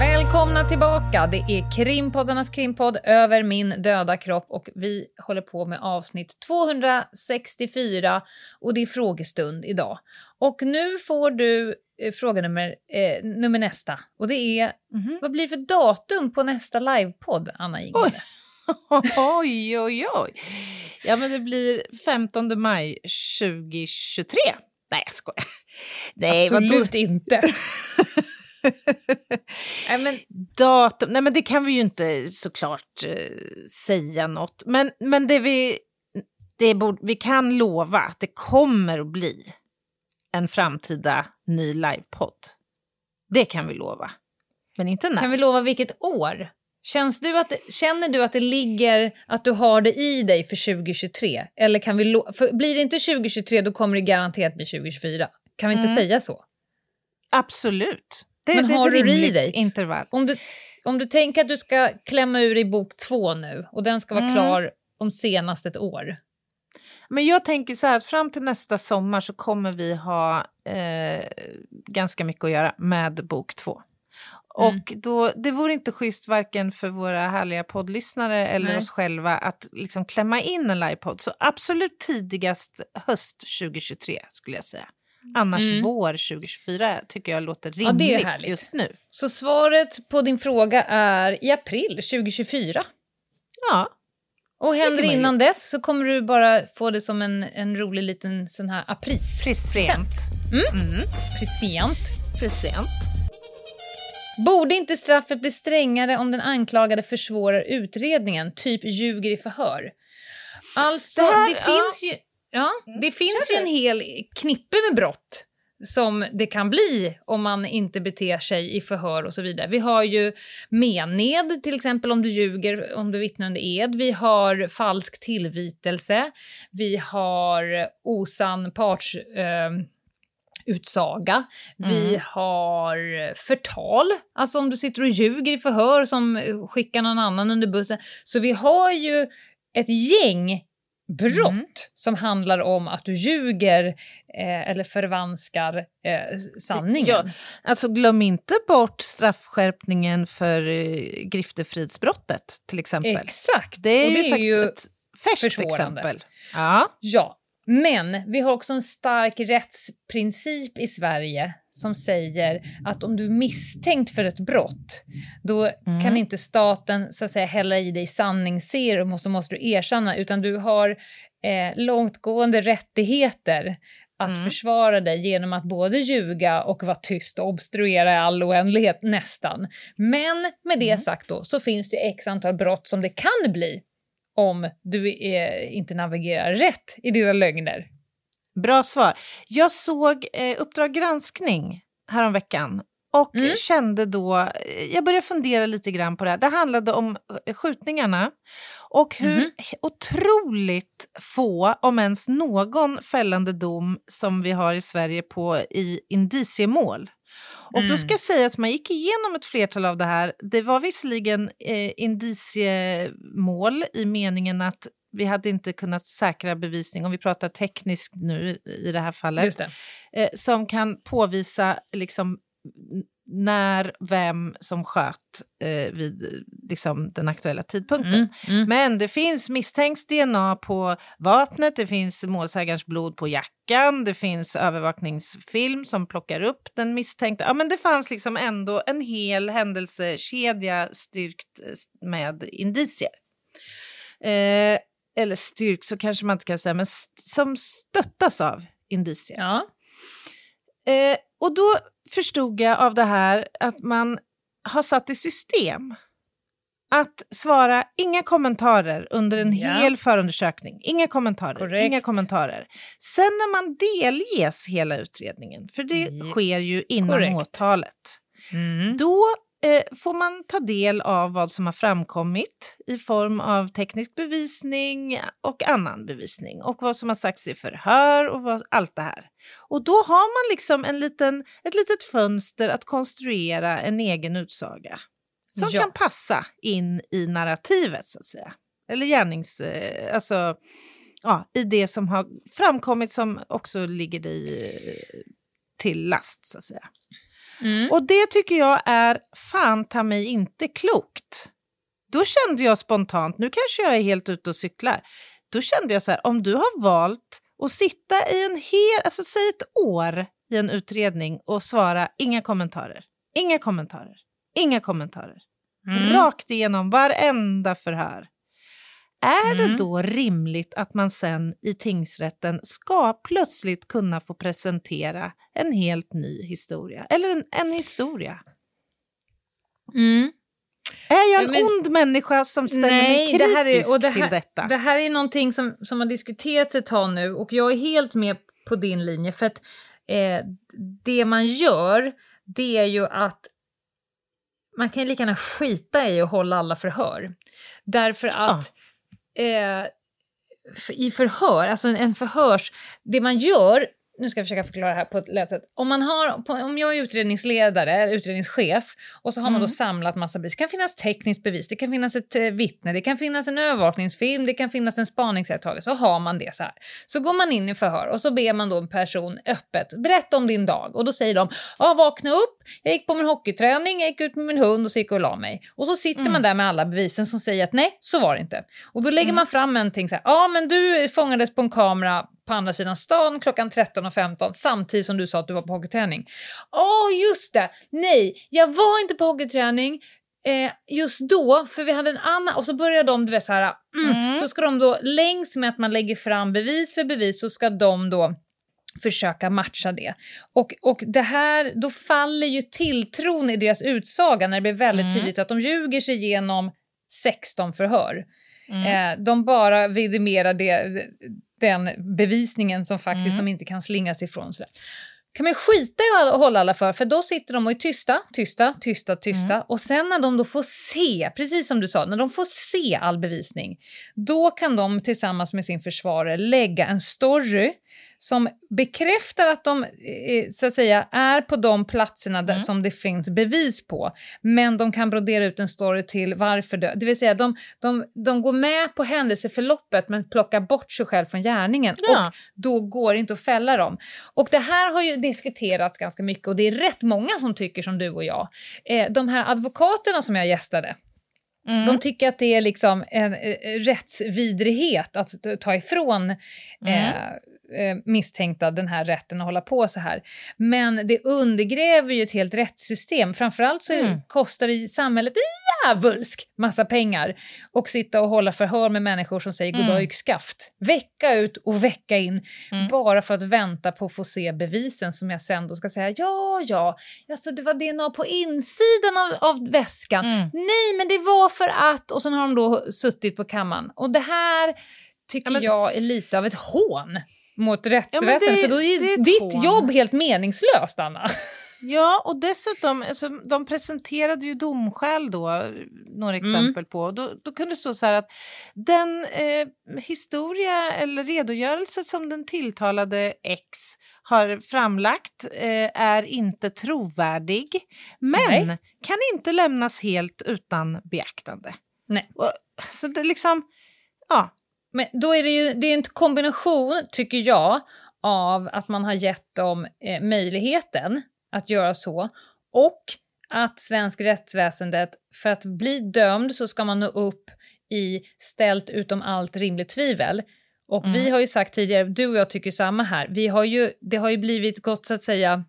Välkomna tillbaka! Det är Krimpoddarnas krimpodd Över min döda kropp och vi håller på med avsnitt 264 och det är frågestund idag. Och nu får du fråga nummer, eh, nummer nästa och det är vad blir det för datum på nästa livepodd, Anna Ingele? *laughs* Oj, oj, oj. Ja, men det blir 15 maj 2023. Nej, jag skojar. Nej? Absolut inte! *laughs* Nej, men, Datum? Nej, men det kan vi ju inte såklart eh, säga något. Men, men det vi, det borde, vi kan lova att det kommer att bli en framtida ny livepodd. Det kan vi lova. Men inte när. kan vi lova vilket år? Känns du att, känner du att det ligger, att du har det i dig för 2023? Eller kan vi lo- för blir det inte 2023 då kommer det garanterat bli 2024. Kan vi inte Mm. säga så? Absolut. Det, Men det har du i dig? intervall. Om du, om du tänker att du ska klämma ur i bok två nu och den ska vara Mm. klar om senast ett år. Men jag tänker så här att fram till nästa sommar så kommer vi ha eh, ganska mycket att göra med bok två. Mm. Och då, det vore inte schysst varken för våra härliga poddlyssnare eller Nej. oss själva att liksom klämma in en livepodd. Så absolut tidigast höst 2023 skulle jag säga. Annars Mm. vår 2024 tycker jag låter Ja, rimligt härligt. just nu. Så svaret på din fråga är i april 2024. Ja, Och händer det innan dess så kommer du bara få det som en, en rolig liten sån här apris. Present. Present. Present. Borde inte straffet bli strängare om den anklagade försvårar utredningen, typ ljuger i förhör? Alltså, Det det, här- ja. finns ju, ja, det finns ju en hel knippe med brott som det kan bli om man inte beter sig i förhör och så vidare. Vi har ju mened, till exempel om du ljuger, om du vittnar under ed. Vi har falsk tillvitelse. Vi har osann parts... Eh, utsaga. Vi har förtal, alltså om du sitter och ljuger i förhör som skickar någon annan under bussen. Så vi har ju ett gäng brott som handlar om att du ljuger eh, eller förvanskar eh, sanningen. Ja, alltså glöm inte bort straffskärpningen för eh, griftefridsbrottet till exempel. Exakt! Det är och ju det är faktiskt ju ett färskt exempel. Ja. Ja, men vi har också en stark rättsprincip i Sverige som säger att om du är misstänkt för ett brott, då kan inte staten så att säga hälla i dig sanningsserum och så måste du erkänna, utan du har eh, långtgående rättigheter att försvara dig genom att både ljuga och vara tyst och obstruera i all oändlighet nästan. Men med det sagt då så finns det x antal brott som det kan bli om du eh, inte navigerar rätt i dina lögner. Bra svar. Jag såg eh, Uppdrag granskning häromveckan och Mm. kände då, jag började fundera lite grann på det här. Det handlade om eh, skjutningarna och hur Mhm. otroligt få, om ens någon fällande dom som vi har i Sverige på i indiciemål. Och då ska sägas, man gick igenom ett flertal av det här. Det var visserligen eh, indiciemål i meningen att vi hade inte kunnat säkra bevisning, om vi pratar tekniskt nu i det här fallet, det. eh, som kan påvisa liksom, när, vem som sköt eh, vid liksom, den aktuella tidpunkten. Mm, mm. Men det finns misstänks DNA på vapnet, det finns målsägarens blod på jackan, det finns övervakningsfilm som plockar upp den misstänkta. Ja, men det fanns liksom ändå en hel händelsekedja styrkt eh, med indicier. Eh, eller styrkt så kanske man inte kan säga, men st- som stöttas av indicier. Ja. Eh, och då förstod jag av det här att man har satt i system att svara inga kommentarer under en Ja. hel förundersökning. Inga kommentarer. Korrekt. Inga kommentarer. Sen när man delges hela utredningen, för det Ja. sker ju innan Korrekt. åtalet, Mm. då får man ta del av vad som har framkommit i form av teknisk bevisning och annan bevisning och vad som har sagts i förhör och vad, allt det här. Och då har man liksom en liten, ett litet fönster att konstruera en egen utsaga som Ja. kan passa in i narrativet så att säga. Eller gärnings... Eh, alltså, ja, i det som har framkommit som också ligger dig eh, till last så att säga. Mm. Och det tycker jag är fan ta mig inte klokt. Då kände jag spontant, nu kanske jag är helt ute och cyklar, då kände jag så här, om du har valt att sitta i en hel, alltså säg ett år i en utredning och svara inga kommentarer, inga kommentarer, inga kommentarer, Mm. rakt igenom varenda förhör. Är det Mm. då rimligt att man sen i tingsrätten ska plötsligt kunna få presentera en helt ny historia? Eller en, en historia? Mm. Är jag en Ja, men- ond människa som ställer mig Nej, kritisk det här är, och det till här, detta? Det här är någonting som, som har diskuterats ett tag nu och jag är helt med på din linje för att eh, det man gör det är ju att man kan ju lika gärna skita i att hålla alla förhör. Därför att eh, i förhör, alltså en, en förhörs... Det man gör, nu ska jag försöka förklara det här på ett lätt sätt. Om, man har, på, om jag är utredningsledare, utredningschef, och så har man då samlat massa bevis. Det kan finnas tekniskt bevis, det kan finnas ett eh, vittne, det kan finnas en övervakningsfilm, det kan finnas en spaningsiakttagelse. Så har man det så här. Så går man in i förhör och så ber man då en person öppet, berätta om din dag. Och då säger de, ja vakna upp, jag gick på min hockeyträning, jag gick ut med min hund och så gick jag och la mig. Och så sitter man där med alla bevisen som säger att nej, så var det inte. Och då lägger man fram någonting så här, ja men du fångades på en kamera på andra sidan stan klockan 13.15 samtidigt som du sa att du var på hockeyträning. Ja, just det! Nej, jag var inte på hockeyträning. eh, just då, för vi hade en annan, och så började de, du vet så här, mm, Mm. så ska de då längs med att man lägger fram bevis för bevis så ska de då försöka matcha det. Och, och det här, då faller ju tilltron i deras utsaga när det blir väldigt Mm. tydligt att de ljuger sig igenom 16 förhör. Mm. Eh, de bara vidimerar det, den bevisningen som faktiskt Mm. de inte kan slinga sig ifrån. Sådär. kan man skita i att hålla alla för, för då sitter de och är tysta, tysta, tysta, tysta. Mm. Och sen när de då får se, precis som du sa, när de får se all bevisning, då kan de tillsammans med sin försvarare lägga en story som bekräftar att de eh, så att säga, är på de platserna där, Mm. som det finns bevis på. Men de kan brodera ut en story till varför det... Det vill säga, de, de, de går med på händelseförloppet men plockar bort sig själv från gärningen. Ja. Och då går det inte att fälla dem. Och det här har ju diskuterats ganska mycket och det är rätt många som tycker som du och jag. Eh, de här advokaterna som jag gästade, Mm. de tycker att det är liksom en eh, rättsvidrighet att ta ifrån Mm. eh, eh, misstänkta den här rätten att hålla på så här. Men det undergräver ju ett helt rättssystem. Framförallt så Mm. kostar det samhället djävulsk massa pengar och sitta och hålla förhör med människor som säger goddag Mm. yxskaft. Vecka ut och vecka in Mm. bara för att vänta på att få se bevisen som jag sen då ska säga ja, ja, alltså det var DNA på insidan av, av väskan. Mm. Nej, men det var för att... Och sen har de då suttit på kammaren. Och det här tycker Ja, men- jag är lite av ett hån mot Ja, rättsväsendet. det- för då det är är ditt hån. jobb helt meningslöst, Anna. *laughs* Ja, och dessutom, alltså, de presenterade ju domskäl då, några exempel på. Och Då, då kunde det stå så här att den eh, historia eller redogörelse som den tilltalade X har framlagt eh, är inte trovärdig, men Nej. kan inte lämnas helt utan beaktande. Nej. Och, så det är liksom, ja, Men då är det ju det är en kombination, tycker jag, av att man har gett dem eh, möjligheten att göra så och att svensk rättsväsendet, för att bli dömd så ska man nå upp i ställt utom allt rimligt tvivel. Och vi Mm. har ju sagt tidigare, du och jag tycker samma här, vi har ju, det har ju blivit gott så att säga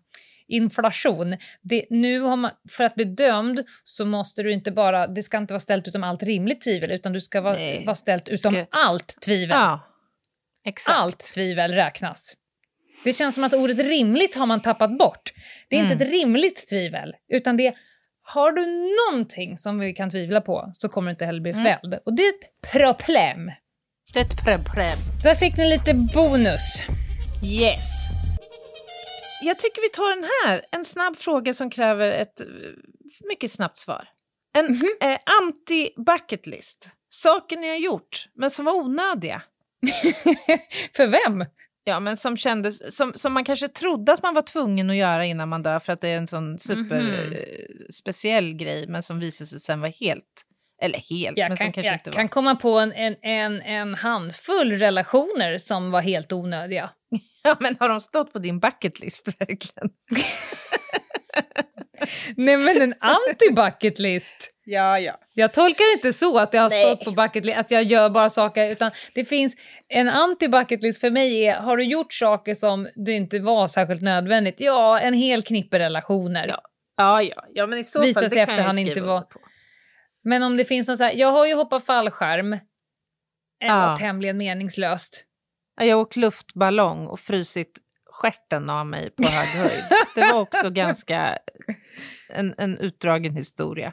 inflation. Det, nu har man, för att bli dömd så måste du inte bara, det ska inte vara ställt utom allt rimligt tvivel utan du ska vara, vara ställt utom Ska- allt tvivel. ja. Allt tvivel räknas. Det känns som att ordet rimligt har man tappat bort. Det är inte Mm. ett rimligt tvivel, utan det är har du någonting som vi kan tvivla på så kommer du inte heller bli Mm. fälld. Och det är ett problem. Det är ett problem. Där fick ni lite bonus. Yes. Jag tycker vi tar den här. En snabb fråga som kräver ett eh, mycket snabbt svar. En Mhm. eh, anti-bucket list. Saker ni har gjort, men som var onödiga. *laughs* För vem? Ja, men som kändes, som, som man kanske trodde att man var tvungen att göra innan man dör för att det är en sån super Mhm. eh, speciell grej, men som visade sig sen vara helt, eller helt, Jag men som kan, kanske jag inte var. kan komma på en, en, en, en handfull relationer som var helt onödiga. *laughs* Ja, men har de stått på din bucket list *laughs* verkligen? Nej men en anti-bucket list. Ja, ja. Jag tolkar inte så att jag har Nej. stått på bucket list, att jag gör bara saker, utan det finns en anti-bucket list för mig är, har du gjort saker som du inte var särskilt nödvändigt? Ja, en hel knippe relationer. Ja. Ja, ja, ja, men i så Visar fall, sig det kan jag skriva inte vara- på. Men om det finns någon så här, jag har ju hoppat fallskärm, det Ja. var tämligen meningslöst. Ja, Jag har åkt luftballong och frysit stjärten av mig på hög höjd. Det var också *laughs* ganska en, en utdragen historia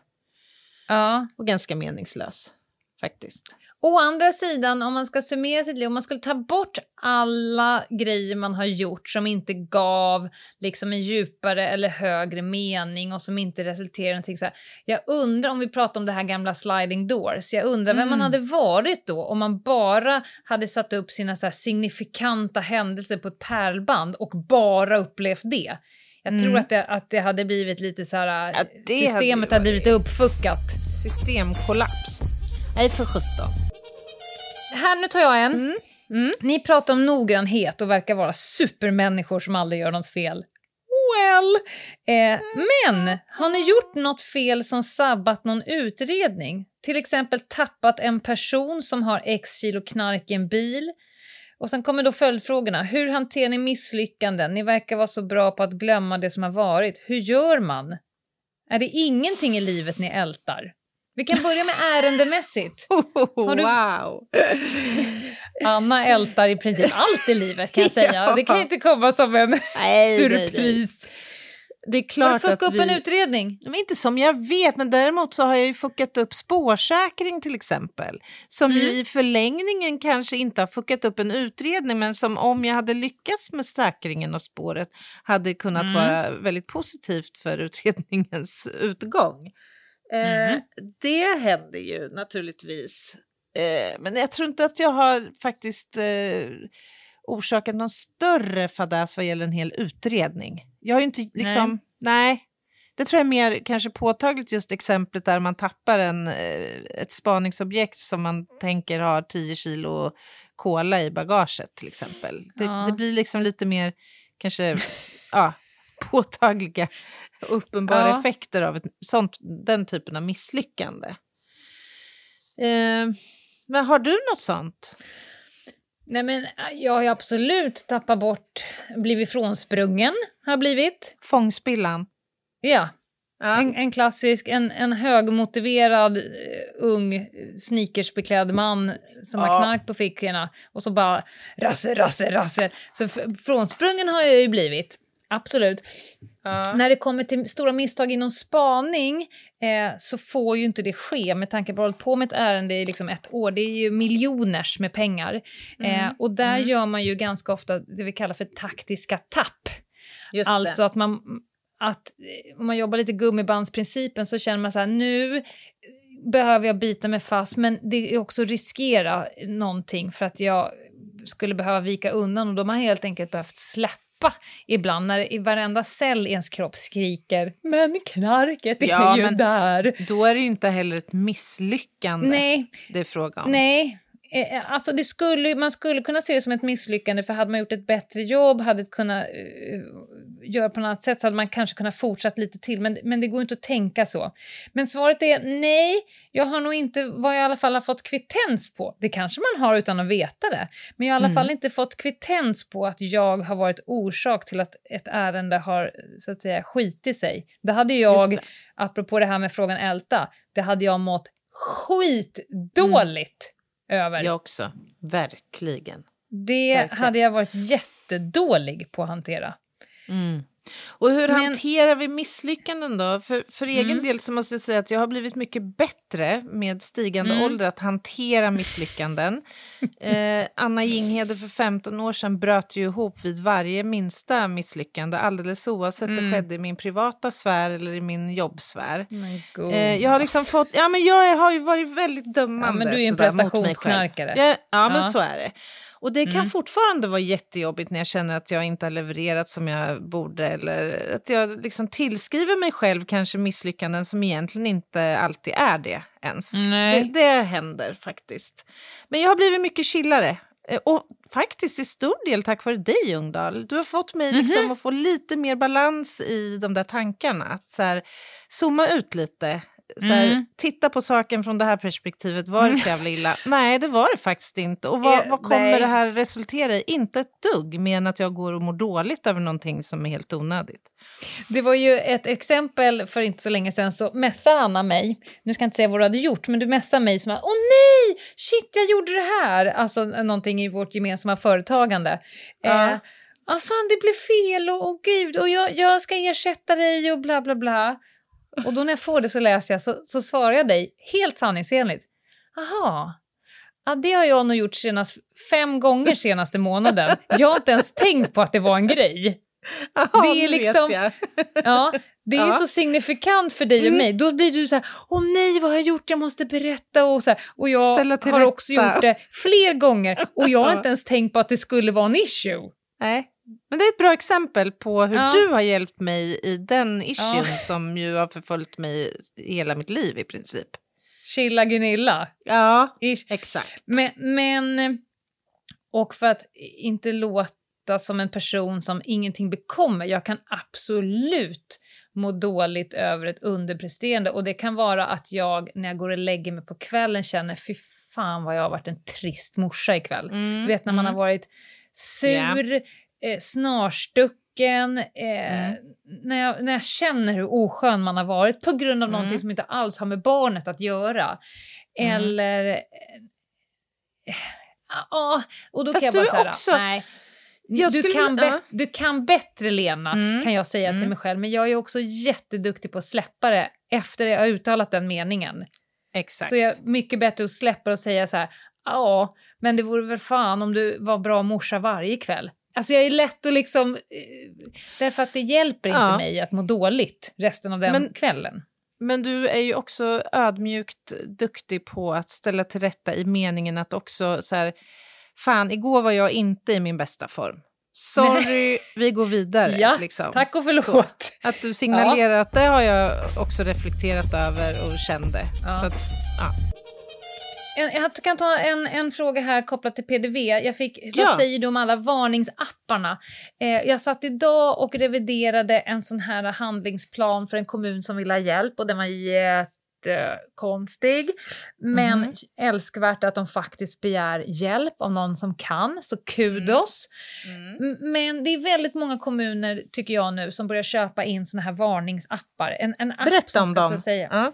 Ja. och ganska meningslös faktiskt. Å andra sidan, om man ska summera sitt liv, om man skulle ta bort alla grejer man har gjort som inte gav liksom en djupare eller högre mening och som inte resulterar i någonting så här. Jag undrar, om vi pratar om det här gamla sliding doors, jag undrar vem man Mm. hade varit då om man bara hade satt upp sina så signifikanta händelser på ett pärlband och bara upplevt det. Jag Mm. tror att det, att det hade blivit lite så här, Ja, hade systemet ju hade blivit uppfuckat. Systemkollaps. Nej, för sjutton. Här, nu tar jag en. Mm. Mm. Ni pratar om noggrannhet och verkar vara supermänniskor som aldrig gör något fel. Well. Eh, men har ni gjort något fel som sabbat någon utredning? Till exempel tappat en person som har x kilo knark i en bil? Och sen kommer då följdfrågorna. Hur hanterar ni misslyckanden? Ni verkar vara så bra på att glömma det som har varit. Hur gör man? Är det ingenting i livet ni ältar? Vi kan börja med ärendemässigt. *laughs* Har du- Wow! Anna ältar i princip allt i livet kan jag *laughs* säga. Ja. Det kan inte komma som en Nej, nej, nej. surpris. Det är Har du fuckat upp vi... en utredning? Men inte som jag vet, men däremot så har jag ju fuckat upp spårsäkring till exempel. Som ju Mm. i förlängningen kanske inte har fuckat upp en utredning men som om jag hade lyckats med säkringen och spåret hade kunnat Mm. vara väldigt positivt för utredningens utgång. Eh, Mhm. det händer ju naturligtvis. Eh, men jag tror inte att jag har faktiskt eh, orsakat någon större fadäs vad gäller en hel utredning. Jag har ju inte liksom, nej. Det tror jag är mer kanske påtagligt just exemplet där man tappar en, eh, ett spaningsobjekt som man tänker har 10 kilo kola i bagaget till exempel. Det, Ja. det blir liksom lite mer kanske *laughs* ja, påtagliga och uppenbara Ja. effekter av ett sånt, den typen av misslyckande. Eh, men har du något sånt? Nej, men äh, jag har absolut tappat bort, blivit frånsprungen har blivit. Fångspillan? Ja, Ja. en, en klassisk, en, en högmotiverad, eh, ung, sneakersbeklädd man som Ja. har knark på fickorna och så bara rasse, rasse, rasse. Så frånsprungen har jag ju blivit. Absolut. Ja. När det kommer till stora misstag inom spaning eh, så får ju inte det ske med tanke på att hållit på med ett ärende i liksom ett år. Det är ju miljoners med pengar. Eh, och där gör man ju ganska ofta det vi kallar för taktiska tapp. Just Alltså det. att man, att eh, om man jobbar lite gummibandsprincipen så känner man så här nu behöver jag bita mig fast men det är också riskera någonting för att jag skulle behöva vika undan och de har helt enkelt behövt släppa ibland när i varenda cell i ens kropp skriker men knarket är Ja, ju där. Då är det ju inte heller ett misslyckande Nej, det är fråga om. Nej, alltså det skulle, man skulle kunna se det som ett misslyckande för hade man gjort ett bättre jobb, hade kunnat uh, göra på något annat sätt så hade man kanske kunnat fortsätta lite till, men, men det går inte att tänka så. Men svaret är nej, jag har nog inte vad jag i alla fall har fått kvittens på. Det kanske man har utan att veta det, men jag har i alla Mm. fall inte fått kvittens på att jag har varit orsak till att ett ärende har så att säga skitit sig. Det hade jag, Just det. apropå det här med frågan älta, det hade jag mått skitdåligt över. Jag också. Verkligen. Det Verkligen. hade jag varit jättedålig på att hantera. Mm. Och hur Men- hanterar vi misslyckanden då? För, för egen Mm. del så måste jag säga att jag har blivit mycket bättre med stigande Mm. ålder att hantera misslyckanden. *laughs* eh, Anna Jinghede för 15 år sedan bröt ju ihop vid varje minsta misslyckande alldeles oavsett Mm. det skedde i min privata sfär eller i min jobbsfär. God. Eh, jag har liksom fått, ja men jag har ju varit väldigt dömande. Ja, men du är en prestationsknarkare. Ja, ja men Ja. så är det. Och det kan Mm. fortfarande vara jättejobbigt när jag känner att jag inte har levererat som jag borde eller att jag liksom tillskriver mig själv kanske misslyckanden som egentligen inte alltid är det ens. Nej. Det, det händer faktiskt. Men jag har blivit mycket chillare. Eh, Och faktiskt i stor del tack vare dig Ljungdahl. Du har fått mig liksom Mhm. att få lite mer balans i de där tankarna. Att så här, zooma ut lite. Så här, Mm. Titta på saken från det här perspektivet. Var det så jävla illa? *laughs* Nej, det var det faktiskt inte. Och vad, vad kommer nej. det här resultera i? Inte ett dugg, mer än att jag går och mår dåligt över någonting som är helt onödigt. Det var ju ett exempel för inte så länge sedan så mässar Anna mig. Nu ska jag inte säga vad du hade gjort, men du mässar mig som att åh nej, shit jag gjorde det här. Alltså någonting i vårt gemensamma företagande. Ja. Eh, ah, fan det blev fel och, och gud och jag, jag ska ersätta dig och bla bla bla. Och då när jag får det så läser jag så, så svarar jag dig helt sanningsenligt. Aha, ja, det har jag nog gjort senast fem gånger senaste månaden. Jag har inte ens tänkt på att det var en grej. Ja, Det är liksom-. Ja, det är ju Ja. så signifikant för dig och Mm. mig. Då blir du så här, åh nej, vad har jag gjort? Jag måste berätta. Och, så här. och jag har också gjort det fler gånger och jag har inte ens tänkt på att det skulle vara en issue. Nej. Men det är ett bra exempel på hur Ja. du har hjälpt mig i den issuen Ja. som ju har förföljt mig hela mitt liv i princip. Chilla Gunilla. Ja, Ish. exakt. Men, men, och för att inte låta som en person som ingenting bekommer, jag kan absolut må dåligt över ett underpresterande och det kan vara att jag när jag går och lägger mig på kvällen känner fy fan vad jag har varit en trist morsa ikväll. Mm, Du vet när man mm. har varit sur, eh, snarstucken, eh, när, jag, när jag känner hur oskön man har varit på grund av Mm. någonting som inte alls har med barnet att göra. Mm. Eller... eh, Ja, och då Fast kan jag bara säga, också- nej. Jag Du skulle- kan, ja. du kan bättre, Lena, Mm. kan jag säga till Mm. mig själv. Men jag är också jätteduktig på att släppa det efter jag har uttalat den meningen. Exakt. Så jag är mycket bättre att släppa och säga så här, ja, men det vore väl fan om du var bra morsa varje kväll. Alltså jag är lätt att liksom, eh, därför att det hjälper inte Ja. mig att må dåligt resten av den Men- kvällen. Men du är ju också ödmjukt duktig på att ställa till rätta i meningen att också så här, fan, igår var jag inte i min bästa form. Sorry, vi går vidare. Ja, liksom. Tack och förlåt. Så. Att du signalerar att det har jag också reflekterat över och kände. Ja. Så att, ja. En, jag kan ta en, en fråga här kopplat till PDV. Jag fick, Ja. Vad säger du om alla varningsapparna? Eh, jag satt idag och reviderade en sån här handlingsplan för en kommun som vill ha hjälp och den var jättekonstig. Men Mhm. älskvärt att de faktiskt begär hjälp av någon som kan, så kudos. M- Men det är väldigt många kommuner, tycker jag nu, som börjar köpa in såna här varningsappar. En, en app Berätta som om ska dem. säga, Ja.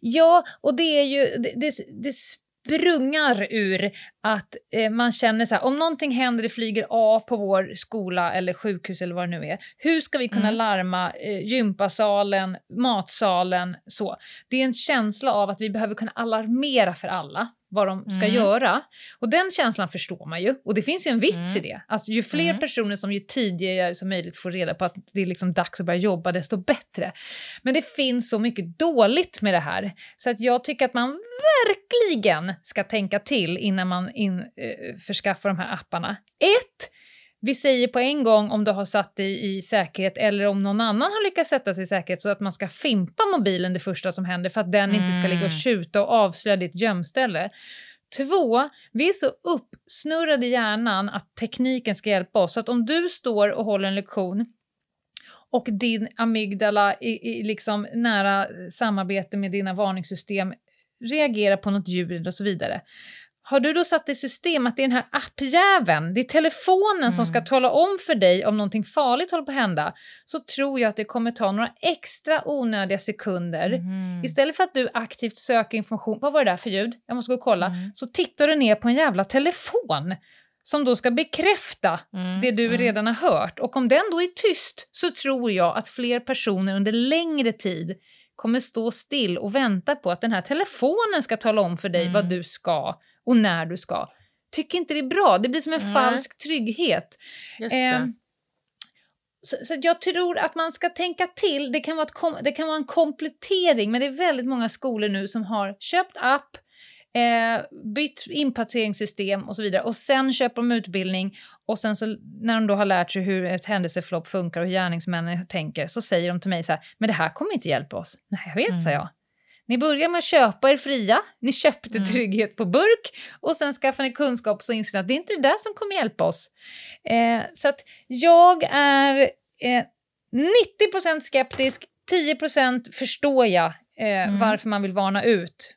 Ja, och det är ju, det, det, det sprungar ur att eh, man känner så här, om någonting händer, det flyger A på vår skola eller sjukhus eller vad det nu är, hur ska vi kunna Mm. larma eh, gympasalen, matsalen, så. Det är en känsla av att vi behöver kunna alarmera för alla vad de ska Mm. göra. Och den känslan förstår man ju. Och det finns ju en vits Mm. i det. Alltså, ju fler Mm. personer som ju tidigare som möjligt får reda på att det är liksom dags att börja jobba, desto bättre. Men det finns så mycket dåligt med det här. Så att jag tycker att man verkligen ska tänka till innan man in, eh, förskaffar de här apparna. Ett, vi säger på en gång om du har satt dig i säkerhet eller om någon annan har lyckats sätta sig i säkerhet så att man ska fimpa mobilen det första som händer för att den inte ska ligga och tjuta och avslöja ditt gömställe. Två, vi är så uppsnurrade i hjärnan att tekniken ska hjälpa oss. Så att om du står och håller en lektion och din amygdala i, i liksom nära samarbete med dina varningssystem reagerar på något ljud och så vidare. Har du då satt i system att det är den här appjäveln, det är telefonen som ska tala om för dig om någonting farligt håller på att hända, så tror jag att det kommer ta några extra onödiga sekunder. Mhm. Istället för att du aktivt söker information, vad var det där för ljud? Jag måste gå och kolla. Mm. Så tittar du ner på en jävla telefon som då ska bekräfta Mm, det du mm. redan har hört. Och om den då är tyst så tror jag att fler personer under längre tid kommer stå still och vänta på att den här telefonen ska tala om för dig Mm. vad du ska och när du ska. Tycker inte det är bra. Det blir som en Nej. falsk trygghet. Ehm, så, så jag tror att man ska tänka till. Det kan, vara kom, det kan vara en komplettering, men det är väldigt många skolor nu som har köpt app, eh, bytt inpasseringssystem och så vidare. Och sen köper de utbildning och sen så när de då har lärt sig hur ett händelseförlopp funkar och hur gärningsmännen tänker så säger de till mig så här, men det här kommer inte hjälpa oss. Nej, jag vet, Mm. sa jag. Ni börjar med att köpa er fria, ni köpte Mm. trygghet på burk och sen skaffar ni kunskap så inser att det är inte det där som kommer hjälpa oss. Eh, så att jag är eh, 90% skeptisk, 10% förstår jag eh, Mm. varför man vill varna ut.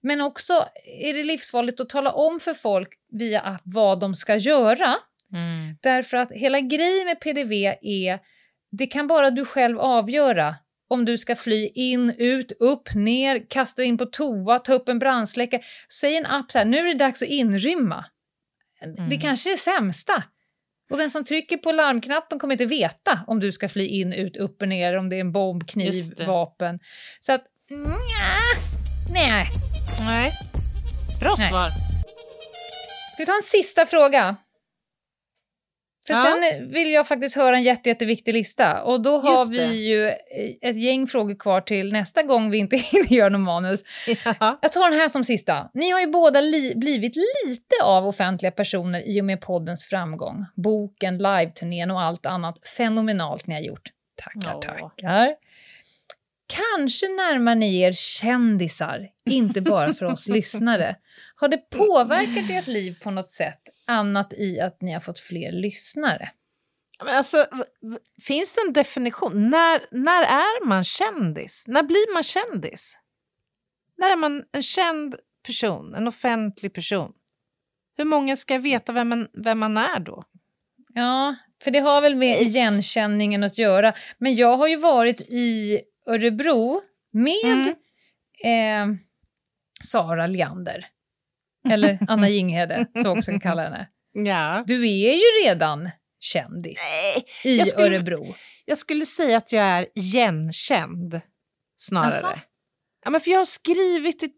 Men också är det livsfarligt att tala om för folk via app vad de ska göra. Mm. Därför att hela grejen med PDV är, det kan bara du själv avgöra. Om du ska fly in, ut, upp, ner, kasta in på toa, ta upp en brandsläckare. Säg en app så här, nu är det dags att inrymma. Det Mm. kanske är det sämsta. Och den som trycker på larmknappen kommer inte veta om du ska fly in, ut, upp och ner, om det är en bomb, kniv, det. vapen. Så att, nja, nej. Nej. Bra svar. Ska vi ta en sista fråga? För Ja. sen vill jag faktiskt höra en jätte, jätteviktig lista. Och då har vi ju ett gäng frågor kvar till nästa gång vi inte *laughs* hinner göra någon manus. Ja. Jag tar den här som sista. Ni har ju båda li- blivit lite av offentliga personer i och med poddens framgång. Boken, live-turnén och allt annat fenomenalt ni har gjort. Tackar, tackar. Kanske närmar ni er kändisar, inte bara för oss *laughs* lyssnare. Har det påverkat ert liv på något sätt, annat i att ni har fått fler lyssnare? Men alltså, finns det en definition? När, när är man kändis? När blir man kändis? När är man en känd person, en offentlig person? Hur många ska veta vem man, vem man är då? Ja, för det har väl med igenkänningen att göra. Men jag har ju varit i Örebro med Mm. eh, Sara Leander. Eller Anna Jinghede, så också kan kalla henne. Ja. Du är ju redan kändis Nej, i jag skulle- Örebro. jag skulle säga att jag är igenkänd snarare. Aha. Ja, men för jag har skrivit i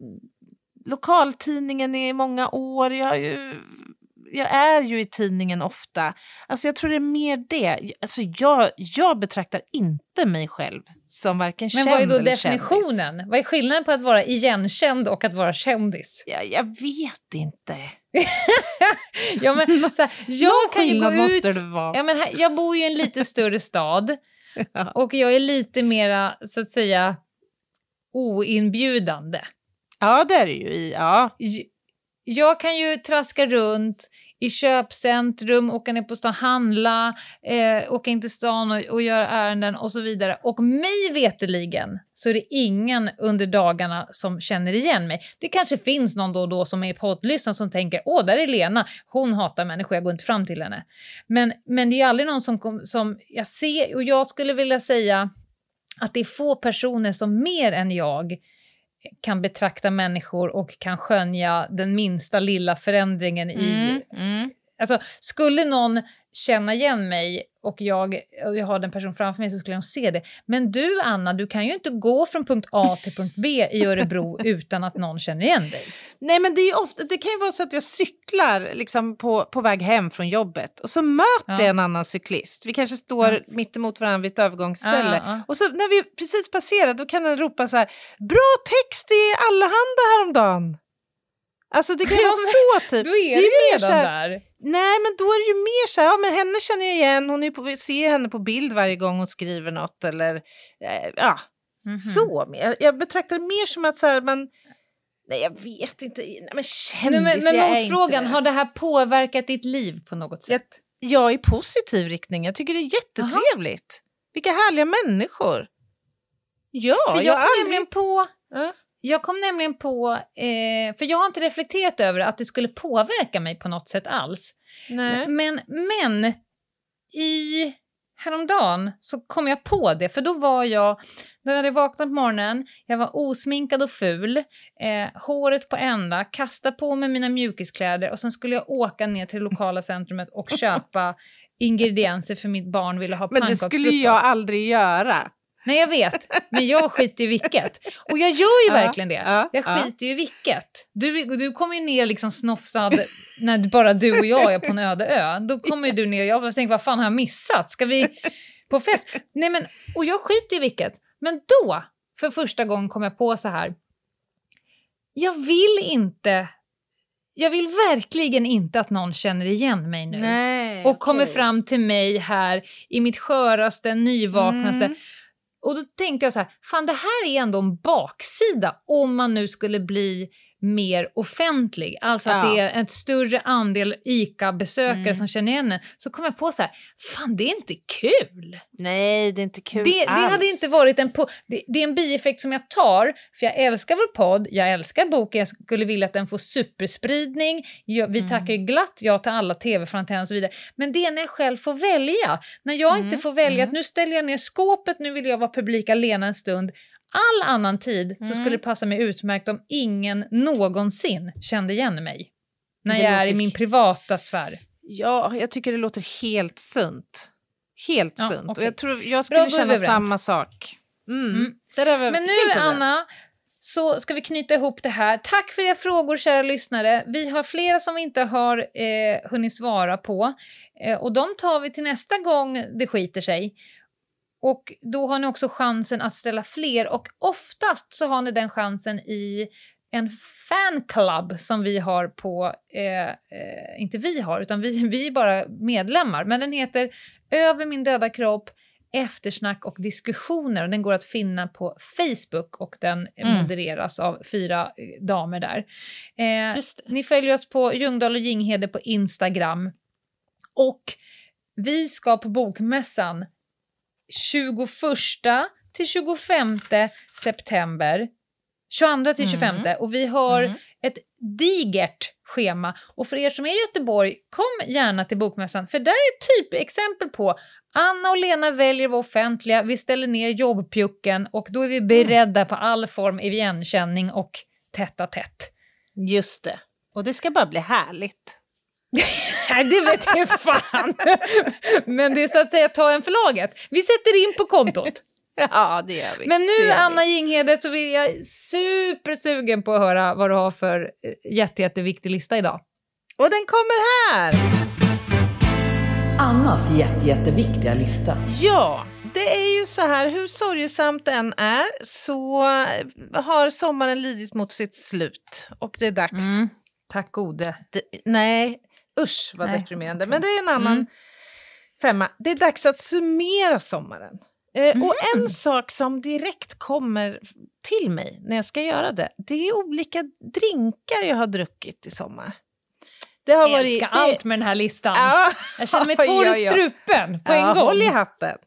lokaltidningen i många år. Jag, har ju, jag är ju i tidningen ofta. Alltså jag tror det är mer det. Alltså jag, jag betraktar inte mig själv som varken Men känd vad är då eller kändis. definitionen? Vad är skillnaden på att vara igenkänd och att vara kändis? Jag, jag vet inte. *laughs* Ja, men, *laughs* så här, jag Någon kan ju gå ut... Ja, men här, jag bor ju i en lite större stad *laughs* Ja. och jag är lite mera, så att säga, oinbjudande. Ja, det är det ju. Ja. Jag kan ju traska runt i köpcentrum, åka ner på stan, handla, eh, åka in till stan och, och göra ärenden och så vidare. Och mig veteligen så är det ingen under dagarna som känner igen mig. Det kanske finns någon då och då som är poddlyssnare som tänker åh, där är Lena, hon hatar människor, jag går inte fram till henne. Men, men det är aldrig någon som, kom, som jag ser, och jag skulle vilja säga att det är få personer som mer än jag kan betrakta människor och kan skönja den minsta lilla förändringen i... Mm, mm. Alltså, skulle någon känna igen mig och jag, och jag har den person framför mig så skulle nog se det. Men du, Anna, du kan ju inte gå från punkt A till punkt B i Örebro *laughs* utan att någon känner igen dig. Nej, men det, är ju ofta, det kan ju vara så att jag cyklar liksom på, på väg hem från jobbet och så möter Ja. jag en annan cyklist. Vi kanske står Ja. mitt emot varandra vid ett övergångsställe. Ja, ja. Och så när vi precis passerar då kan den ropa så här, bra text i Allehanda häromdagen. Alltså det kan ju *laughs* vara så typ. Då är det du ju mer redan så här, där. Nej, men då är det ju mer så här, ja men henne känner jag igen, hon är på, vi ser henne på bild varje gång hon skriver något eller eh, ja, Mhm. så. mer. Jag, jag betraktar det mer som att så här, man, nej jag vet inte, nej men kändis Nu, men men motfrågan, har det här påverkat ditt liv på något sätt? Jag i positiv riktning, jag tycker det är jättetrevligt. Vilka härliga människor. Ja, För jag jag kom aldrig... nämligen på Ja. Jag kom nämligen på, eh, för jag har inte reflekterat över att det skulle påverka mig på något sätt alls. Nej. Men, men i häromdagen så kom jag på det, för då var jag, då hade jag vaknat på morgonen, jag var osminkad och ful, eh, håret på ända, kasta på mig mina mjukiskläder och sen skulle jag åka ner till det lokala centrumet och *laughs* köpa ingredienser för mitt barn ville ha Men det skulle jag aldrig göra. Nej, jag vet. Men jag skiter i vilket. Och jag gör ju verkligen det. ja, jag ja. skiter ju i vilket. Du, du kommer ju ner liksom snofsad när bara du och jag är på en öde ö. Då kommer ju du ner och jag tänker, vad fan har jag missat? Ska vi på fest? Nej, men, och jag skiter i vilket. Men då, för första gången kom jag på så här. Jag vill inte... Jag vill verkligen inte att någon känner igen mig nu Nej, och kommer okej. fram till mig här i mitt sköraste, nyvaknaste. Mm. Och då tänkte jag så här, fan det här är ändå en baksida om man nu skulle bli mer offentlig. Alltså att Ja. det är en större andel ICA-besökare Mm. som känner igen en. Så kom jag på så här, fan det är inte kul. Nej, det är inte kul Det, det alls. hade inte varit en... Det, det är en bieffekt som jag tar, för jag älskar vår podd, jag älskar boken, jag skulle vilja att den får superspridning. Jag, vi Mm. tackar ju glatt ja till alla tv-frontärer och så vidare. Men det är när jag själv får välja. När jag inte Mm, får välja mm. att nu ställer jag ner skåpet, nu vill jag vara publika Lena en stund. All annan tid så Mm. skulle det passa mig utmärkt om ingen någonsin kände igen mig. När Det jag är i låter- min privata sfär. Ja, jag tycker det låter helt sunt. Helt Ja, sunt. okej. Och jag tror jag Bra, skulle vi känna samma sak. Mm. Mm. Men nu. Anna, så ska vi knyta ihop det här. Tack för era frågor, kära lyssnare. Vi har flera som vi inte har eh, hunnit svara på. Eh, och de tar vi till nästa gång det skiter sig. Och då har ni också chansen att ställa fler. Och oftast så har ni den chansen i en fanclub som vi har på, eh, eh, inte vi har, utan vi, vi är bara medlemmar. Men den heter Över min döda kropp eftersnack och diskussioner och den går att finna på Facebook och den Mm. modereras av fyra eh, damer där. Eh, ni följer oss på Ljungdahl och Ginghede på Instagram och vi ska på Bokmässan 21 till 25 september 22 till 25 Mm. och vi har Mm. ett digert schema. Och för er som är i Göteborg, kom gärna till Bokmässan för där är typ exempel på Anna och Lena väljer att vara offentliga, vi ställer ner jobbpjucken och då är vi beredda på all form av igenkänning och tätt tätt. Just det. Och det ska bara bli härligt. *laughs* Nej, det vet jag fan. Men det är så att säga ta en för laget. Vi sätter in på kontot. Ja, det gör vi. Men nu. Anna Jinghede, så vill jag supersugen på att höra vad du har för eh, jätte, jätteviktig lista idag. Och den kommer här! Annas jätte, jätteviktiga lista. Ja, det är ju så här, hur sorgesamt det än är så har sommaren lidit mot sitt slut och det är dags. Tack gode. Det, nej, usch vad Nej, deprimerande. okej. Men det är en annan Mm. femma. Det är dags att summera sommaren. Eh, Och en sak som direkt kommer till mig när jag ska göra det, det är olika drinkar jag har druckit i sommar. Det har Jag varit... älskar det- allt med den här listan. Ja. Jag känner mig *laughs* torr i strupen på en ja, gång. Håll i hatten.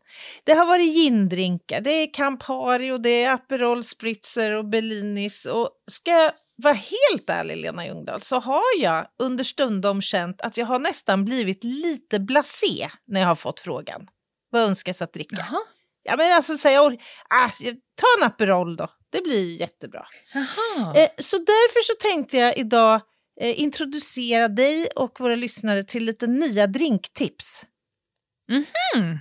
Det har varit gindrinkar, det är Campari och det är Aperol Spritzer och Bellinis. Och ska jag vara helt ärlig, Lena Ljungdahl, så har jag understundom känt att jag har nästan blivit lite blasé när jag har fått frågan. Vad önskas att dricka? Jaha. Ja, men alltså, or- ah, ta en Aperol då, det blir jättebra. Eh, så därför så tänkte jag idag eh, introducera dig och våra lyssnare till lite nya drinktips. Mm.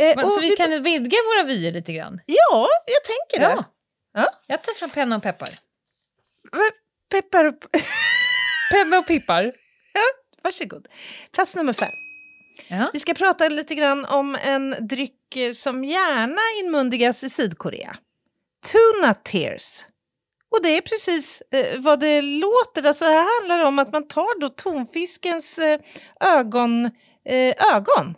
Eh, Men, och så vi kan vidga våra vyer lite grann. Ja, jag tänker det. Ja. Ja. Jag tar fram penna och peppar. Peppar upp. *laughs* Penna och pippar. Varsågod. Plats nummer fem. Ja. Vi ska prata lite grann om en dryck eh, som gärna inmundigas i Sydkorea. Tuna tears. Och det är precis eh, vad det låter. Alltså, det här handlar om att man tar då tonfiskens eh, ögon, eh, ögon.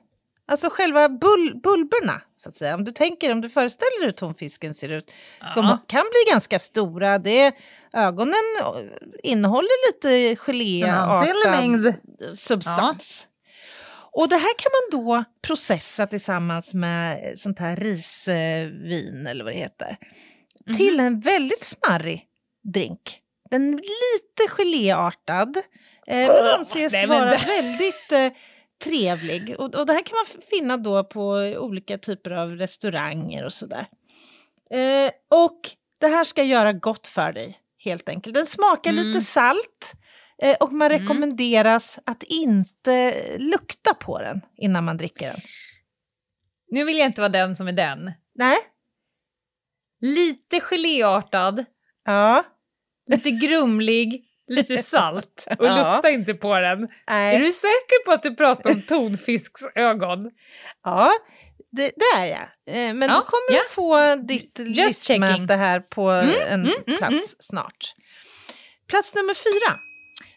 Alltså själva bull, bulberna, så att säga. Om du tänker, om du föreställer dig hur tonfisken ser ut. Som Ja. kan bli ganska stora. Det, ögonen eh, innehåller lite geléartad substans. Och det här kan man då processa tillsammans med sånt här risvin eller vad det heter. Mhm. Till en väldigt smarrig drink. Den är lite geléartad. Eh, men anses vara väldigt eh, trevlig. Och, och det här kan man finna då på olika typer av restauranger och sådär. Eh, och det här ska göra gott för dig, helt enkelt. Den smakar Mm. lite salt. Eh, och man Mm. rekommenderas att inte lukta på den innan man dricker den. Nu vill jag inte vara den som är den. Nej? Lite geléartad, Ja. lite grumlig, lite *laughs* salt och Ja. lukta inte på den. Nej. Är du säker på att du pratar om tonfisks ögon? Ja, det, det är jag. Eh, Men Ja, du kommer ja. få ditt checking. listmäte här på en mm, mm, plats mm. snart. Plats nummer fyra.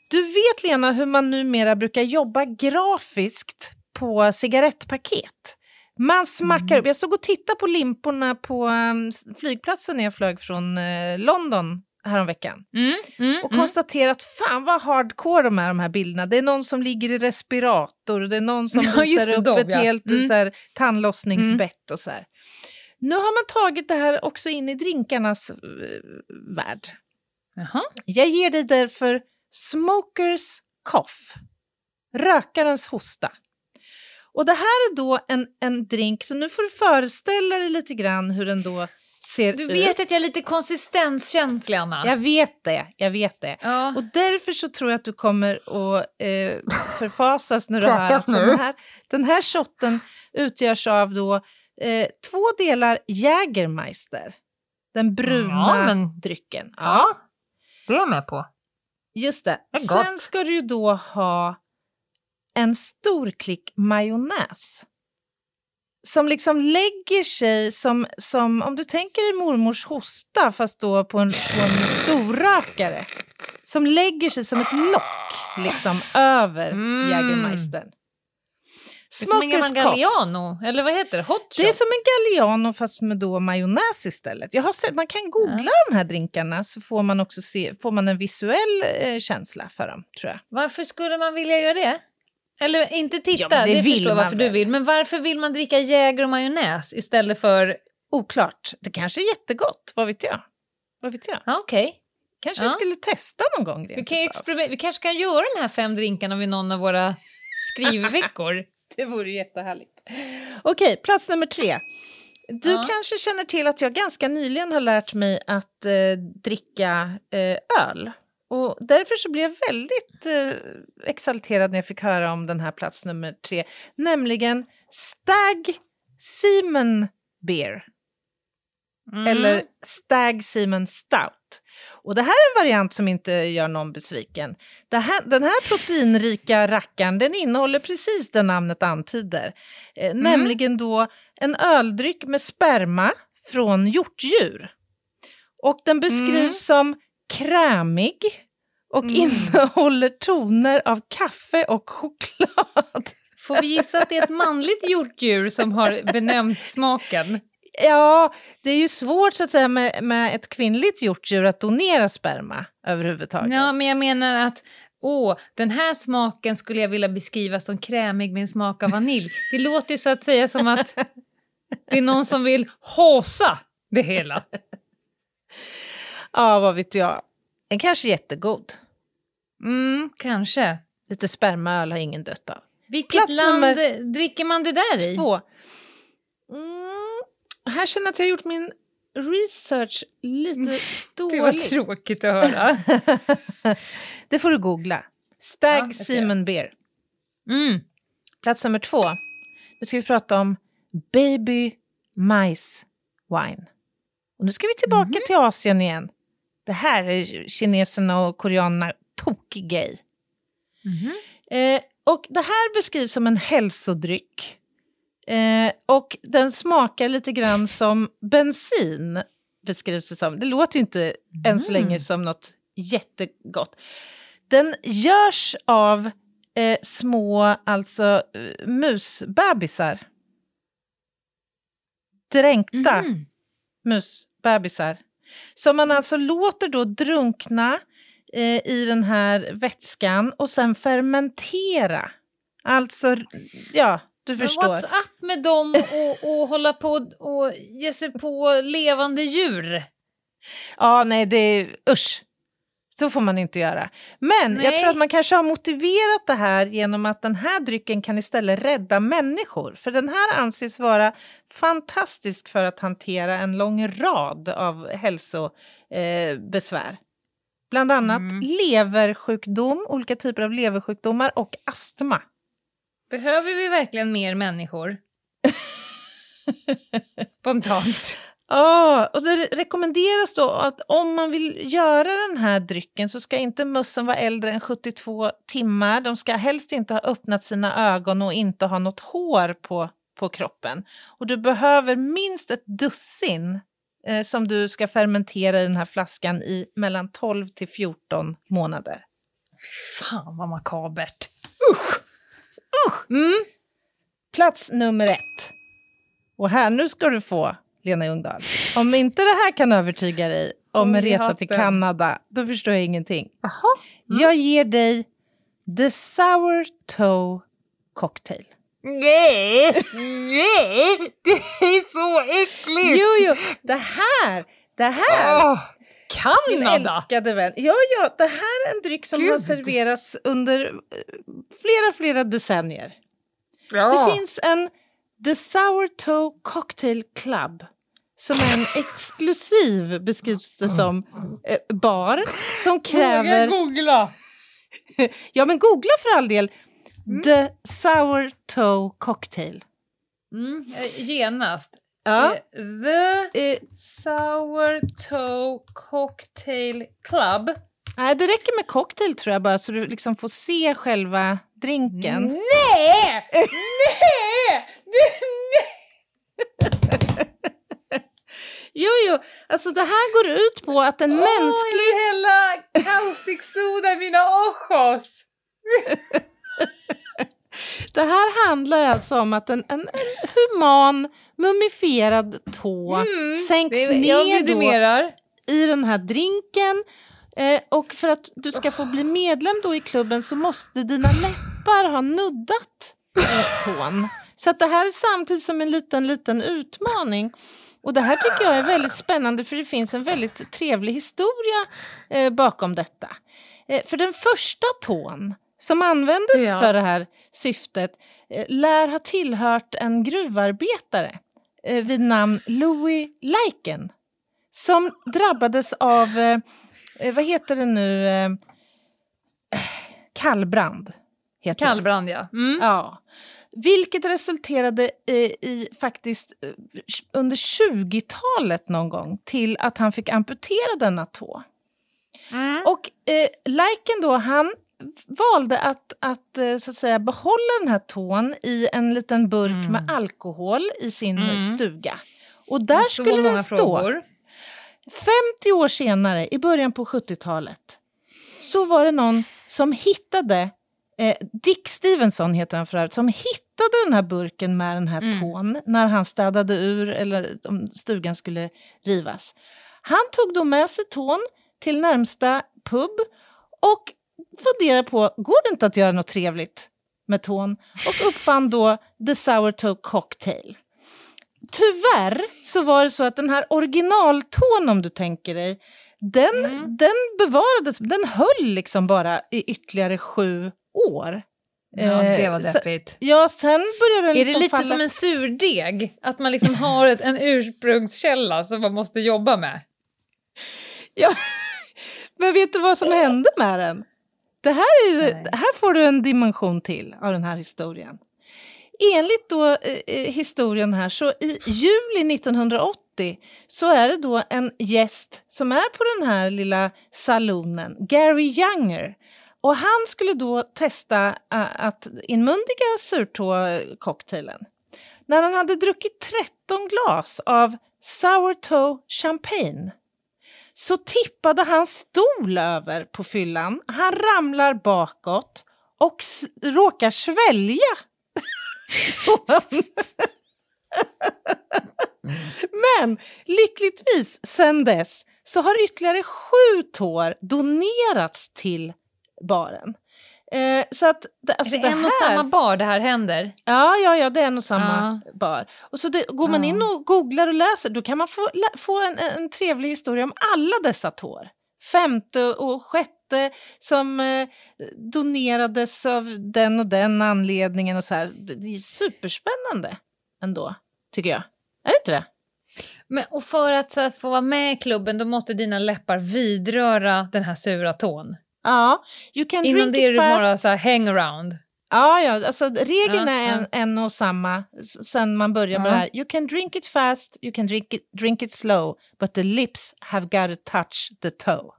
Du vet, Lena, hur man numera brukar jobba grafiskt på cigarettpaket. Man smackar Mm. upp. Jag stod och tittade på limporna på um, flygplatsen när jag flög från eh, London häromveckan. Mm, mm, Och mm. konstaterat, fan vad hardcore de är de här bilderna. Det är någon som ligger i respirator, det är någon som *laughs* Ja, visar upp de, ett ja. helt Mm. så här, tandlossningsbett och så här. Nu har man tagit det här också in i drinkarnas eh, värld. Jaha. Jag ger dig därför smokers cough, rökarens hosta. Och det här är då en, en drink, så nu får du föreställa dig lite grann hur den då ser Du ut. vet att jag är lite konsistenskänslig, Anna. Jag vet det, jag vet det. Ja. Och därför så tror jag att du kommer att eh, förfasas när du hör att den här, den här shotten utgörs av då eh, två delar Jägermeister. Den bruna Ja, men- drycken. Ja. Det är jag med på. Just det. Det. Sen ska du ju då ha en stor klick majonnäs. Som liksom lägger sig som, som om du tänker dig mormors hosta fast då på en, på en storrökare. Som lägger sig som ett lock liksom över Mm. Jägermeistern. Det är som en Smokers. Galliano, eller vad heter det? Hot Det är som en Galliano fast med då majonnäs istället. Jag har sett, man kan googla de här drinkarna så får man också se, får man en visuell eh, känsla för dem, tror jag. Varför skulle man vilja göra det? Eller inte titta, Ja, det det, vill förstår varför du väl. vill. Men varför vill man dricka Jäger och majonnäs istället för... Oklart. Det kanske är jättegott, vad vet jag? Vad vet jag? Ja, Okej. Kanske Ja. jag skulle testa någon gång. Vi, kan experiment- vi kanske kan göra de här fem drinkarna vid någon av våra skrivveckor. *laughs* Det vore jättehärligt. Okej, plats nummer tre. Du Ja. kanske känner till att jag ganska nyligen har lärt mig att eh, dricka eh, öl. Och därför så blev jag väldigt eh, exalterad när jag fick höra om den här plats nummer tre, nämligen Stag Seaman Beer. Mm. eller Stag Seaman Stout. Och det här är en variant som inte gör någon besviken. Här, den här proteinrika rackaren den innehåller precis det namnet antyder. Eh, Nämligen då en öldryck med sperma från hjortdjur. Och den beskrivs som krämig och innehåller toner av kaffe och choklad. *laughs* Får vi gissa att det är ett manligt hjortdjur som har benämnt smaken? Ja, det är ju svårt så att säga med, med ett kvinnligt hjortdjur att donera sperma överhuvudtaget. Ja, men jag menar att åh, den här smaken skulle jag vilja beskriva som krämig med en smak av vanilj. Det låter ju så att säga som att det är någon som vill håsa det hela. *laughs* Ja, vad vet jag. Den kanske är jättegod. Mm, kanske. Lite spermaöl har ingen dött av. Vilket Plats land dricker man det där i? Två. Mm, här känner jag att jag har gjort min research lite *laughs* Det var tråkigt att höra. *laughs* det får du googla. Ja, Stag ska Seaman Beer. Mm. Plats nummer två. Nu ska vi prata om Baby Mice Wine. Och nu ska vi tillbaka Mhm. till Asien igen. Det här är kineserna och koreanerna tokig-gay. Mhm. Eh, och det här beskrivs som en hälsodryck. Eh, och den smakar lite grann som bensin, beskrivs det som. Det låter ju inte än så länge som något jättegott. Den görs av eh, små, alltså eh, musbebisar. Dränkta Mhm. musbebisar. Som man alltså låter då drunkna eh, i den här vätskan och sen fermentera. Alltså, ja, du Men förstår. what's up med dem och, och hålla på och ge sig på levande djur? Ja, nej, det är usch. Så får man inte göra. Men jag Nej. tror att man kanske har motiverat det här genom att den här drycken kan istället rädda människor. För den här anses vara fantastisk för att hantera en lång rad av hälsobesvär. Eh. Bland annat leversjukdom, olika typer av leversjukdomar och astma. Behöver vi verkligen mer människor? *laughs* Spontant. Ja, och det rekommenderas då att om man vill göra den här drycken så ska inte mössen vara äldre än 72 timmar. De ska helst inte ha öppnat sina ögon och inte ha något hår på, på kroppen. Och du behöver minst ett dussin eh, som du ska fermentera i den här flaskan i mellan 12 till 14 månader. Fan vad makabert. Plats nummer ett. Och här, nu ska du få, Lena Ljungdahl. Om inte det här kan övertyga dig om en resa till. Kanada, då förstår jag ingenting. Jag ger dig The Sour Toe Cocktail. Nej, nej, det är så äckligt! Jo, jo, det här, det här, min Kanada! älskade vän. Ja, ja, det här är en dryck som har Gud. serverats under eh, flera, flera decennier. Ja. Det finns en The Sour Toe Cocktail Club som är en exklusiv, beskrivs det som, eh, bar som Våga kräver... googla! *laughs* Ja, men googla för all del. The Sour Toe Cocktail. Mm, eh, genast. Ja. Eh, The Eh, Sour Toe Cocktail Club. nej, det räcker med cocktail tror jag bara, så du liksom får se själva drinken. Nej! Nej! *laughs* Du, *laughs* Jo, jo, alltså det här går ut på att en Åh, mänsklig... jag vill hälla caustic soda i mina ojos! *laughs* Det här handlar alltså om att en, en, en human mumifierad tå sänks Mm, Det- Jag ner i den här drinken. Eh, och för att du ska få bli medlem då i klubben så måste dina läppar ha nuddat eh, tån. Så att det här är samtidigt som en liten, liten utmaning. Och det här tycker jag är väldigt spännande för det finns en väldigt trevlig historia eh, bakom detta. Eh, för den första tån som användes Ja. för det här syftet eh, lär ha tillhört en gruvarbetare eh, vid namn Louis Lyken som drabbades av, eh, eh, vad heter det nu, kallbrand. Heter det. Kallbrand, ja. Mm. Ja. Vilket resulterade eh, i faktiskt eh, under 20-talet någon gång till att han fick amputera denna tå. Och eh, Lyken då, han valde att, att, eh, så att säga, behålla den här tån i en liten burk med alkohol i sin Mm. stuga. Och där skulle den stå. frågor. 50 år senare, i början på 70-talet, så var det någon som hittade, eh, Dick Stevenson heter han för övrigt, som hittade den här burken med den här Mm. tån när han städade ur eller om stugan skulle rivas. Han tog då med sig tån till närmsta pub och funderade på, går det inte att göra något trevligt med tån? Och uppfann då The Sourtoe Cocktail. Tyvärr så var det så att den här originaltån, om du tänker dig, den, Mm. den bevarades, den höll liksom bara i ytterligare sju år. Ja, det var Eh, så- deppigt. Ja, sen började den Är liksom det lite falla... som en surdeg? Att man liksom har ett, en ursprungskälla som man måste jobba med? *laughs* Ja. Men vet du vad som hände med den? Det här, är, Nej. här får du en dimension till av den här historien. Enligt då, eh, eh, historien här, så i juli 1980 så är det då en gäst som är på den här lilla salonen, Gary Younger. Och han skulle då testa att inmundiga surtå-cocktailen. När han hade druckit 13 glas av sourtoe champagne så tippade hans stol över på fyllan. Han ramlar bakåt och s- råkar svälja. Men lyckligtvis sen dess så har ytterligare sju tår donerats till baren. Eh, så att det, alltså är det, det en här, och samma bar det här händer? Ja, ja, ja, det är en och samma bar. Och så det, går man Ja. in och googlar och läser, då kan man få, få en, en trevlig historia om alla dessa tår. Femte och sjätte som eh, donerades av den och den anledningen och så här. Det, är superspännande ändå, tycker jag. Är det inte det? Men, och för att så, att få vara med i klubben då måste dina läppar vidröra den här sura tån. Ja, you can Innan drink det är it det fast. bara så här hangaround. Ja, ja, alltså regeln är en, en och samma sen man börjar med det här. You can drink it fast, you can drink it, drink it slow, but the lips have got to touch the toe.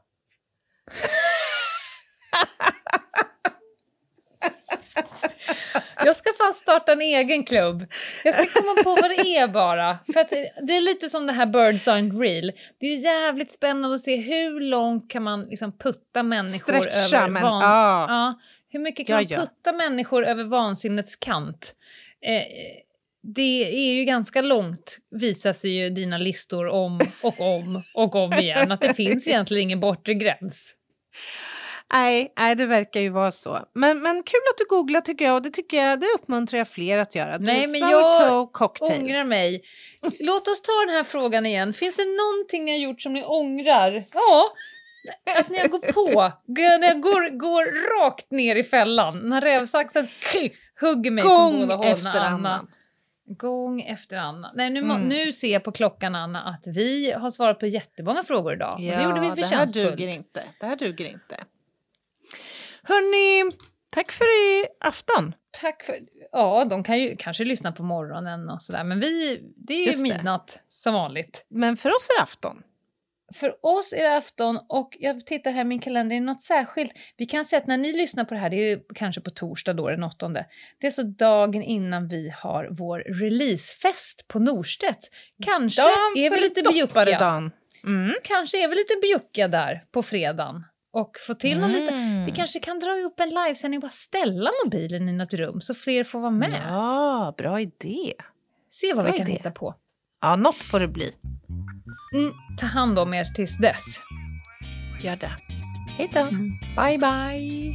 *laughs* Jag ska fan starta en egen klubb. Jag ska komma på vad det är bara. För att det är lite som det här Birds aren't real. Det är jävligt spännande att se hur långt kan man liksom putta människor Stretcha, över men van- ja. ja. Hur mycket kan Ja, man putta människor över vansinnets kant? Eh, det är ju ganska långt, visar sig ju dina listor om och om och om igen. Att det finns egentligen ingen bortre gräns. Nej, nej, det verkar ju vara så. Men, men kul att du googlar tycker jag och det, tycker jag, det uppmuntrar jag fler att göra. Nej, men jag cocktail. Ångrar mig. Låt oss ta den här frågan igen. Finns det någonting ni har gjort som ni ångrar? Ja, att ni har gått på. När jag går, går rakt ner i fällan. När rävsaxen hugger mig från Gång båda håll. efter Anna. annan. Gång efter annan. Nej, nu, Mm. nu ser jag på klockan, Anna, att vi har svarat på jättemånga frågor idag. och det gjorde vi det här förtjänstfullt. duger inte. Det här duger inte. Hörni, tack för i afton. Tack för... Ja, de kan ju kanske lyssna på morgonen och sådär, men vi, det är ju midnatt som vanligt. Men för oss är det afton. För oss är det afton och jag tittar här i min kalender, är det något särskilt? Vi kan säga att när ni lyssnar på det här, det är ju kanske på torsdag då, den åttonde. Det är så dagen innan vi har vår releasefest på Norstedts. Kanske är vi lite bjuckiga. Mm. Kanske är vi lite bjuckiga där på fredagen. Och få till någon lite... Mm. Vi kanske kan dra upp en livesändning och bara ställa mobilen i något rum så fler får vara med. Ja, bra idé. Se vad Bra vi kan idé. hitta på. Ja, något får det bli. Mm, ta hand om er tills dess. Gör det. Hej då. Bye, bye!